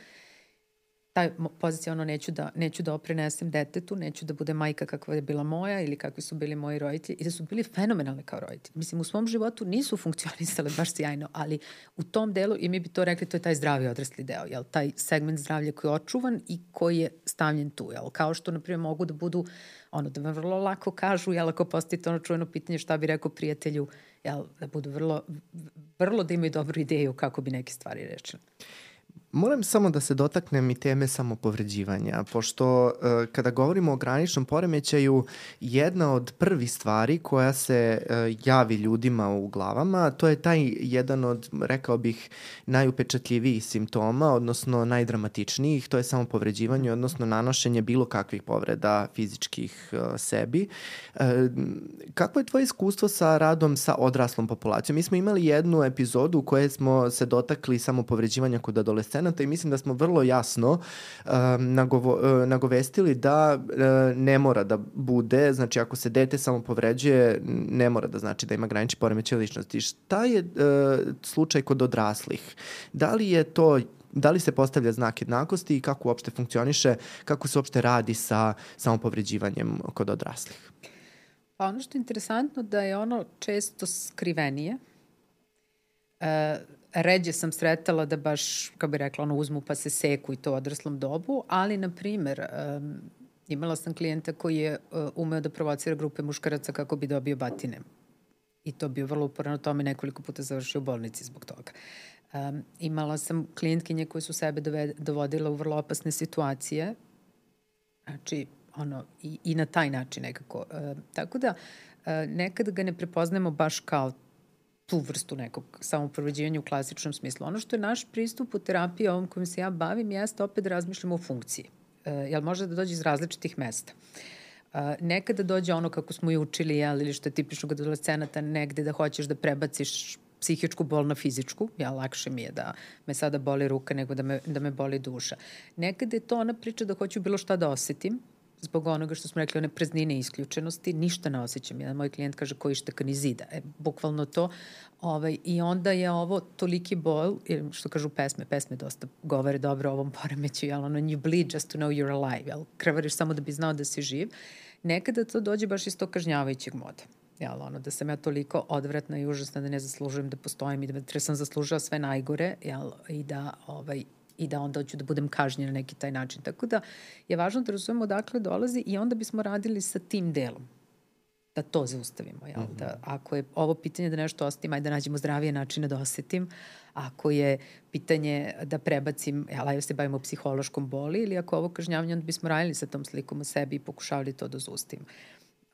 taj pozicija ono neću da, neću da oprenesem detetu, neću da bude majka kakva je bila moja ili kakvi su bili moji roditelji i da su bili fenomenalne kao roditelji. Mislim, u svom životu nisu funkcionisale baš sjajno, ali u tom delu, i mi bi to rekli, to je taj zdravi odrasli deo, jel? taj segment zdravlja koji je očuvan i koji je stavljen tu. Jel? Kao što, na primjer, mogu da budu, ono, da me vrlo lako kažu, jel, ako postavite ono čujeno pitanje šta bi rekao prijatelju, jel, da budu vrlo, vrlo da imaju dobru ideju kako bi neke stvari rečene. Moram samo da se dotaknem i teme samopovređivanja, pošto uh, kada govorimo o graničnom poremećaju, jedna od prvi stvari koja se uh, javi ljudima u glavama, to je taj jedan od, rekao bih, najupečatljivijih simptoma, odnosno najdramatičnijih, to je samopovređivanje, odnosno nanošenje bilo kakvih povreda fizičkih uh, sebi. Uh, kako je tvoje iskustvo sa radom sa odraslom populacijom? Mi smo imali jednu epizodu u kojoj smo se dotakli samopovređivanja kod adolescenta procenata i mislim da smo vrlo jasno uh, nagovo, uh, nagovestili da uh, ne mora da bude, znači ako se dete samo povređuje, ne mora da znači da ima granični poremećaj ličnosti. Šta je uh, slučaj kod odraslih? Da li je to da li se postavlja znak jednakosti i kako uopšte funkcioniše, kako se uopšte radi sa samopovređivanjem kod odraslih? Pa ono što je interesantno da je ono često skrivenije. E, ređe sam sretala da baš, kako bi rekla, ono, uzmu pa se seku i to u odraslom dobu, ali, na primer, um, imala sam klijenta koji je uh, umeo da provocira grupe muškaraca kako bi dobio batine. I to bio vrlo uporno tome nekoliko puta završio u bolnici zbog toga. Um, imala sam klijentkinje koje su sebe doved, dovodile u vrlo opasne situacije, znači, ono, i, i na taj način nekako. Uh, tako da, uh, nekad ga ne prepoznemo baš kao tu vrstu nekog samoprovođenja u klasičnom smislu. Ono što je naš pristup u terapiji ovom kojim se ja bavim jeste opet da razmišljamo o funkciji. E, jel može da dođe iz različitih mesta. E, nekada dođe ono kako smo i učili, jel, ili što je tipično kod adolescenata, negde da hoćeš da prebaciš psihičku bol na fizičku, ja lakše mi je da me sada boli ruka nego da me, da me boli duša. Nekada je to ona priča da hoću bilo šta da osetim, zbog onoga što smo rekli, one preznine isključenosti, ništa ne osjećam. Jedan moj klijent kaže koji šteka ni zida. E, bukvalno to. Ovaj, I onda je ovo toliki bol, što kažu pesme, pesme dosta govore dobro o ovom poremeću, jel, ono, you bleed just to know you're alive, jel, krvariš samo da bi znao da si živ. Nekada to dođe baš iz tog kažnjavajućeg moda. Jel, ono, da sam ja toliko odvratna i užasna da ne zaslužujem da postojim i da sam zaslužila sve najgore, jel, i da ovaj, i da onda hoću da budem kažnjena na neki taj način. Tako da je važno da razumemo odakle dolazi i onda bismo radili sa tim delom da to zaustavimo. Jel? Mm -hmm. da, ako je ovo pitanje da nešto osetim, ajde da nađemo zdravije načine da osetim. Ako je pitanje da prebacim, jel, ajde se bavimo psihološkom boli ili ako ovo kažnjavanje, onda bismo radili sa tom slikom u sebi i pokušavali to da zaustavimo.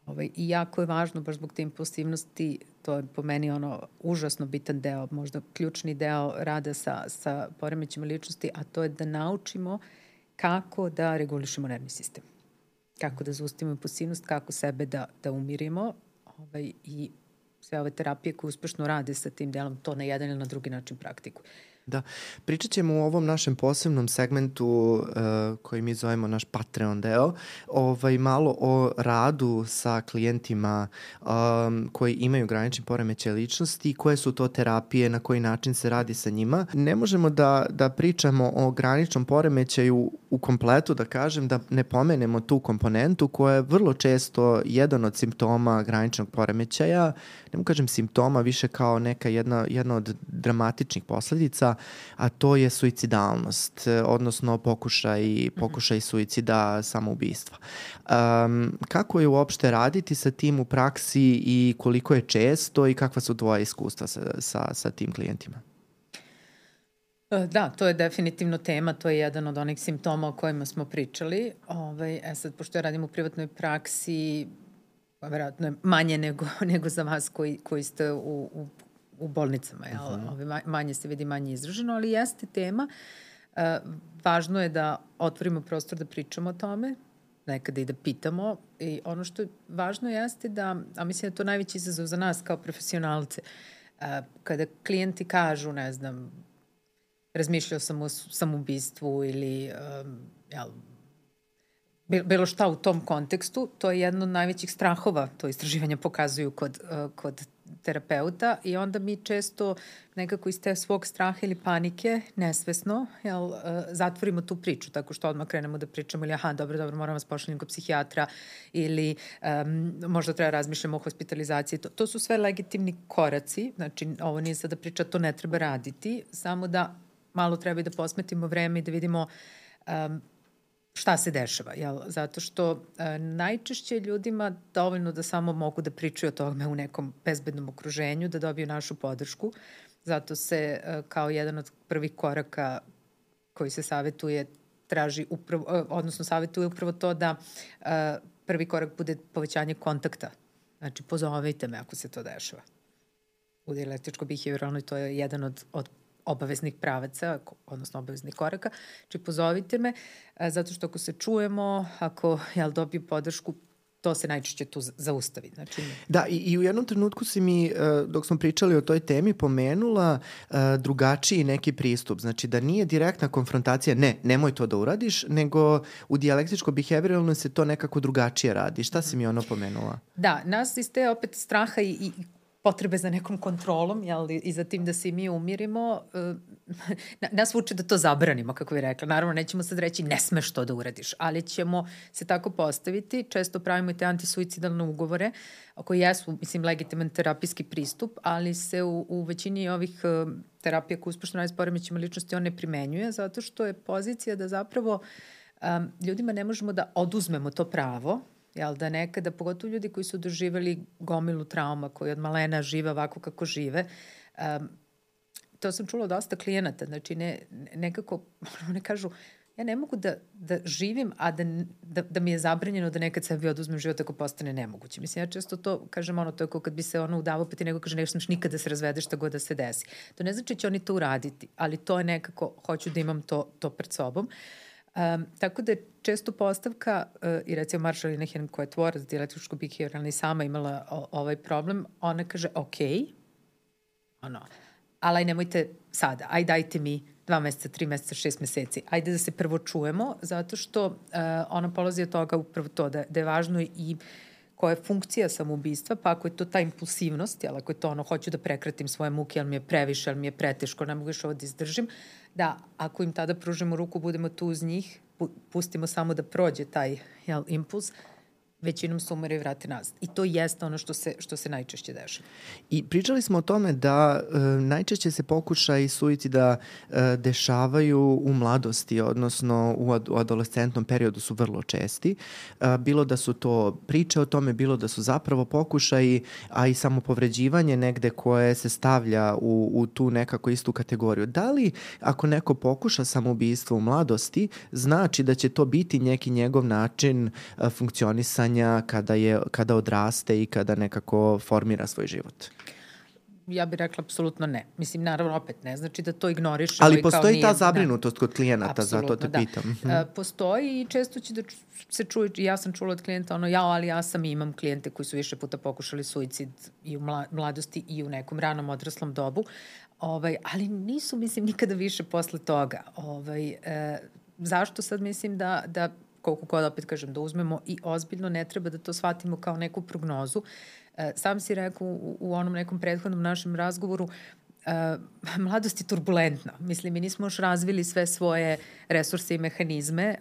Ovaj, I jako je važno, baš zbog te impulsivnosti, to je po meni ono užasno bitan deo, možda ključni deo rada sa, sa poremećima ličnosti, a to je da naučimo kako da regulišemo nervni sistem. Kako da zaustavimo impulsivnost, kako sebe da, da umirimo ovaj, i sve ove terapije koje uspešno rade sa tim delom, to na jedan ili na drugi način praktikuju. Da, pričat ćemo u ovom našem posebnom segmentu uh, koji mi zovemo naš Patreon deo, ovaj, malo o radu sa klijentima um, koji imaju granični poremećaj ličnosti, koje su to terapije, na koji način se radi sa njima. Ne možemo da, da pričamo o graničnom poremećaju u kompletu, da kažem, da ne pomenemo tu komponentu koja je vrlo često jedan od simptoma graničnog poremećaja, ne mu kažem simptoma, više kao neka jedna, jedna od dramatičnih posledica, a to je suicidalnost, odnosno pokušaj, pokušaj suicida, samoubistva. Um, kako je uopšte raditi sa tim u praksi i koliko je često i kakva su tvoja iskustva sa, sa, sa tim klijentima? E, da, to je definitivno tema, to je jedan od onih simptoma o kojima smo pričali. Ovaj, e sad, pošto ja radim u privatnoj praksi, pa verovatno je manje nego, nego za vas koji, koji ste u, u, u bolnicama. Jel? Uh mhm. -huh. Manje se vidi, manje izraženo, ali jeste tema. E, važno je da otvorimo prostor da pričamo o tome, nekada i da pitamo. I ono što je važno jeste da, a mislim da je to najveći izazov za nas kao profesionalce, e, kada klijenti kažu, ne znam, razmišljao sam o samobistvu ili um, jel, bilo šta u tom kontekstu, to je jedno od najvećih strahova, to istraživanja pokazuju kod, uh, kod terapeuta i onda mi često nekako iz te svog straha ili panike, nesvesno, jel, uh, zatvorimo tu priču, tako što odmah krenemo da pričamo ili aha, dobro, dobro, moram vas pošaljem kod psihijatra ili um, možda treba razmišljamo o hospitalizaciji. To, to su sve legitimni koraci, znači ovo nije sada priča, to ne treba raditi, samo da malo treba i da posmetimo vreme i da vidimo um, šta se dešava, jel? Zato što uh, najčešće ljudima dovoljno da samo mogu da pričaju o tome u nekom bezbednom okruženju, da dobiju našu podršku. Zato se uh, kao jedan od prvih koraka koji se savetuje traži upravo, uh, odnosno savetuje upravo to da uh, prvi korak bude povećanje kontakta. Znači, pozovite me ako se to dešava. U dijalektičko-behavioralnoj to je jedan od, od obaveznih pravaca, odnosno obaveznih koraka. Znači, pozovite me, e, zato što ako se čujemo, ako jel, dobiju podršku, to se najčešće tu zaustavi. Znači... Da, i, i u jednom trenutku si mi, e, dok smo pričali o toj temi, pomenula uh, drugačiji neki pristup. Znači da nije direktna konfrontacija, ne, nemoj to da uradiš, nego u dijalektičko-behavioralno se to nekako drugačije radi. Šta si mi ono pomenula? Da, nas iz te opet straha i, i potrebe za nekom kontrolom jel, i za tim da se i mi umirimo, uh, nas vuče da to zabranimo, kako bih rekla. Naravno, nećemo sad reći ne smeš to da uradiš, ali ćemo se tako postaviti. Često pravimo i te antisuicidalne ugovore, koji jesu, mislim, legitiman terapijski pristup, ali se u, u većini ovih uh, terapija koje uspešno radi s poremećima ličnosti on ne primenjuje, zato što je pozicija da zapravo um, ljudima ne možemo da oduzmemo to pravo, Jel da nekada, pogotovo ljudi koji su doživali gomilu trauma, koji od malena žive ovako kako žive, um, to sam čula dosta klijenata, znači ne, nekako, one kažu, ja ne mogu da, da živim, a da, da, da mi je zabranjeno da nekad sebi oduzmem život ako postane nemoguće. Mislim, ja često to kažem, ono, to je kao kad bi se ono udavao, pa ti neko kaže, ne smeš nikada da se razvedeš šta god da se desi. To ne znači da će oni to uraditi, ali to je nekako, hoću da imam to, to pred sobom. Um, tako da je često postavka, uh, i recimo Marshall Linehan koja je tvorac dijalektičko behavioralna i sama imala o, ovaj problem, ona kaže, ok, ono, ali nemojte sada, aj dajte mi dva meseca, tri meseca, šest meseci. Ajde da se prvo čujemo, zato što uh, ona polazi od toga upravo to, da, da je važno i koja je funkcija samoubistva, pa ako je to ta impulsivnost, jel, ako je to ono, hoću da prekratim svoje muke, ali mi je previše, ali mi je preteško, ne mogu još ovo da izdržim, da ako im tada pružimo ruku, budemo tu uz njih, pustimo samo da prođe taj jel, impuls, većinom se umere i vrate nazad. I to jeste ono što se, što se najčešće dešava. I pričali smo o tome da e, najčešće se pokušaj suicida e, dešavaju u mladosti, odnosno u, ad, u adolescentnom periodu su vrlo česti. E, bilo da su to priče o tome, bilo da su zapravo pokušaji, a i samopovređivanje negde koje se stavlja u, u tu nekako istu kategoriju. Da li ako neko pokuša samoubistvo u mladosti, znači da će to biti neki njegov način e, funkcionisanja razmišljanja kada, je, kada odraste i kada nekako formira svoj život? ja bih rekla apsolutno ne. Mislim, naravno, opet ne znači da to ignorišemo. Ali postoji ta da. zabrinutost da. kod klijenata, zato te da. pitam. Uh postoji i često će da se čuje, ja sam čula od klijenta ono, ja, ali ja sam imam klijente koji su više puta pokušali suicid i u mladosti i u nekom ranom odraslom dobu, ovaj, ali nisu, mislim, nikada više posle toga. Ovaj, e, zašto sad mislim da, da koliko god opet kažem da uzmemo i ozbiljno ne treba da to shvatimo kao neku prognozu. E, sam si rekao u, onom nekom prethodnom našem razgovoru Uh, mladost je turbulentna. Mislim, mi nismo još razvili sve svoje resurse i mehanizme,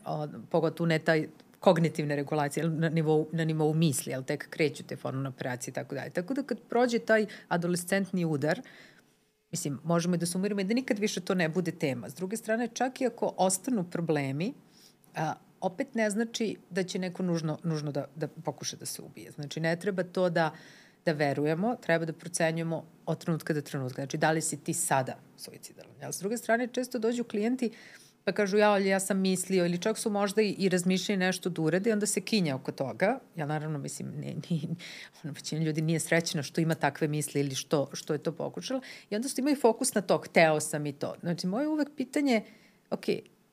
pogotovo ne taj kognitivne regulacije na nivou, na nivou misli, ali tek kreću te formalne operacije i tako dalje. Tako da kad prođe taj adolescentni udar, Mislim, možemo i da sumiramo i da nikad više to ne bude tema. S druge strane, čak i ako ostanu problemi, opet ne znači da će neko nužno, nužno da, da pokuša da se ubije. Znači, ne treba to da, da verujemo, treba da procenjujemo od trenutka do trenutka. Znači, da li si ti sada suicidalan? Ja, s druge strane, često dođu klijenti pa kažu ja, ali ja sam mislio ili čak su možda i, i razmišljali nešto da urede i onda se kinja oko toga. Ja naravno mislim, ne, ne, ono, većina ljudi nije srećena što ima takve misli ili što, što je to pokušala i onda su imaju fokus na to, hteo sam i to. Znači, moje uvek pitanje, ok,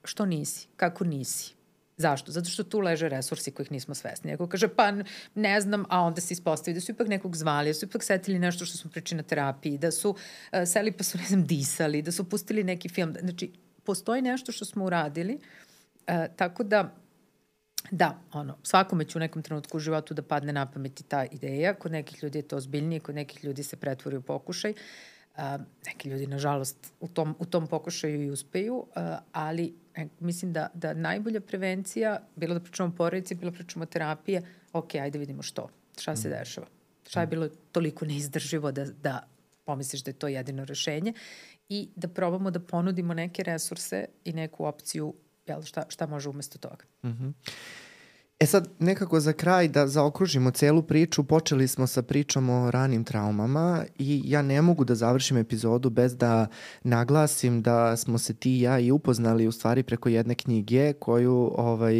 što nisi? Kako nisi? Zašto? Zato što tu leže resursi kojih nismo svesni. Ako kaže, pa ne znam, a onda se ispostavi da su ipak nekog zvali, da su ipak setili nešto što smo pričali na terapiji, da su uh, seli pa su, ne znam, disali, da su pustili neki film. Znači, postoji nešto što smo uradili, uh, tako da Da, ono, svakome će u nekom trenutku u životu da padne na pamet ta ideja. Kod nekih ljudi je to ozbiljnije, kod nekih ljudi se pretvori u pokušaj. Uh, neki ljudi, nažalost, u tom, u tom pokušaju i uspeju, uh, ali e, mislim da, da najbolja prevencija, bilo da pričamo o porodici, bilo da pričamo o terapije, ok, ajde vidimo što, šta se mm. dešava. Šta je mm. bilo toliko neizdrživo da, da pomisliš da je to jedino rešenje i da probamo da ponudimo neke resurse i neku opciju jel, šta, šta može umesto toga. Mm -hmm. E sad, nekako za kraj da zaokružimo celu priču, počeli smo sa pričom o ranim traumama i ja ne mogu da završim epizodu bez da naglasim da smo se ti i ja i upoznali u stvari preko jedne knjige koju, ovaj,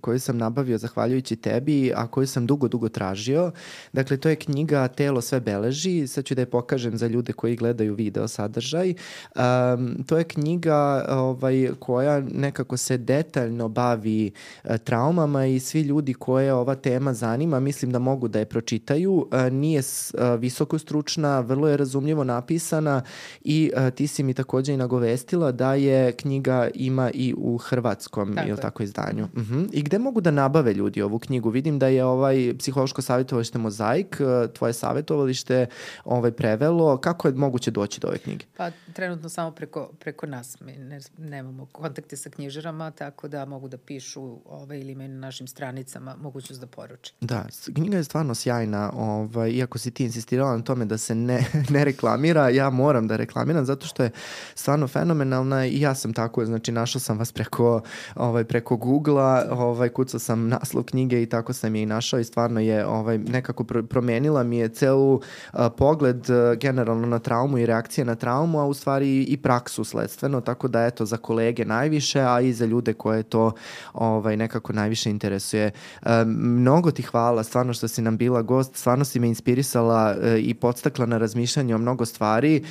koju sam nabavio zahvaljujući tebi, a koju sam dugo, dugo tražio. Dakle, to je knjiga Telo sve beleži, sad ću da je pokažem za ljude koji gledaju video sadržaj. Um, to je knjiga ovaj, koja nekako se detaljno bavi uh, traumama i svi ljudi koje ova tema zanima, mislim da mogu da je pročitaju. E, nije e, visoko stručna, vrlo je razumljivo napisana i e, ti si mi takođe i nagovestila da je knjiga ima i u hrvatskom, tako ili tako, izdanju. Uh mhm. -huh. I gde mogu da nabave ljudi ovu knjigu? Vidim da je ovaj psihološko savjetovalište Mozaik, tvoje savjetovalište ovaj, prevelo. Kako je moguće doći do ove knjige? Pa trenutno samo preko, preko nas. Mi ne, nemamo kontakte sa knjižarama, tako da mogu da pišu ovaj, ili imaju na našim stranicama mogućnost da poruče. Da, knjiga je stvarno sjajna, ovaj, iako si ti insistirala na tome da se ne, ne reklamira, ja moram da reklamiram zato što je stvarno fenomenalna i ja sam tako, znači našao sam vas preko, ovaj, preko Google-a, ovaj, kucao sam naslov knjige i tako sam je i našao i stvarno je ovaj, nekako promenila mi je celu uh, pogled uh, generalno na traumu i reakcije na traumu, a u stvari i praksu sledstveno, tako da eto za kolege najviše, a i za ljude koje to ovaj, nekako najviše interesuje interesuje. E, mnogo ti hvala stvarno što si nam bila gost, stvarno si me inspirisala e, i podstakla na razmišljanje o mnogo stvari.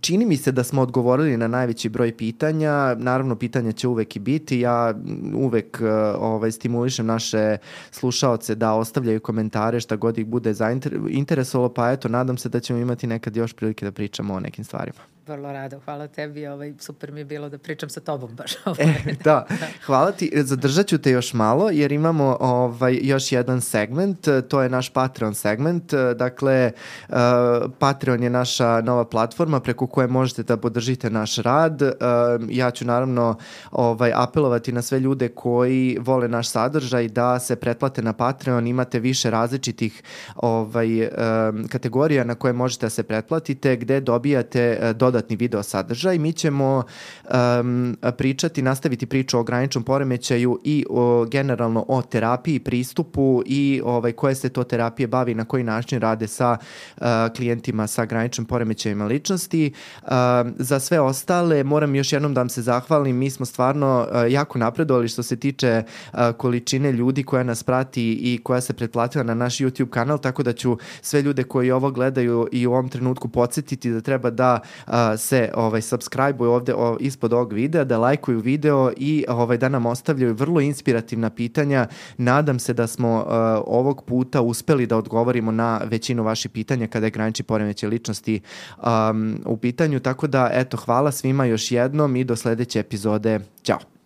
Čini mi se da smo odgovorili na najveći broj pitanja, naravno pitanja će uvek i biti, ja uvek e, ovaj, stimulišem naše slušaoce da ostavljaju komentare šta god ih bude zainteresovalo, pa eto, nadam se da ćemo imati nekad još prilike da pričamo o nekim stvarima vrlo rado. Hvala tebi, ovaj, super mi je bilo da pričam sa tobom baš. e, da, hvala ti. Zadržat ću te još malo jer imamo ovaj, još jedan segment, to je naš Patreon segment. Dakle, uh, Patreon je naša nova platforma preko koje možete da podržite naš rad. Uh, ja ću naravno ovaj, apelovati na sve ljude koji vole naš sadržaj da se pretplate na Patreon. Imate više različitih ovaj, um, kategorija na koje možete da se pretplatite, gde dobijate dodatne dodatni video sadržaj. Mi ćemo um, pričati, nastaviti priču o graničnom poremećaju i o, generalno o terapiji, pristupu i ovaj, koje se to terapije bavi, na koji način rade sa uh, klijentima sa graničnim poremećajima ličnosti. Uh, za sve ostale moram još jednom da vam se zahvalim, mi smo stvarno uh, jako napredovali što se tiče uh, količine ljudi koja nas prati i koja se pretplatila na naš YouTube kanal, tako da ću sve ljude koji ovo gledaju i u ovom trenutku podsjetiti da treba da uh, se ovaj subscribe-uju ovde o, ispod ovog videa, da lajkuju video i ovaj da nam ostavljaju vrlo inspirativna pitanja. Nadam se da smo uh, ovog puta uspeli da odgovorimo na većinu vaših pitanja kada je graniči poremeće ličnosti um, u pitanju, tako da eto hvala svima još jednom i do sledeće epizode. Ćao!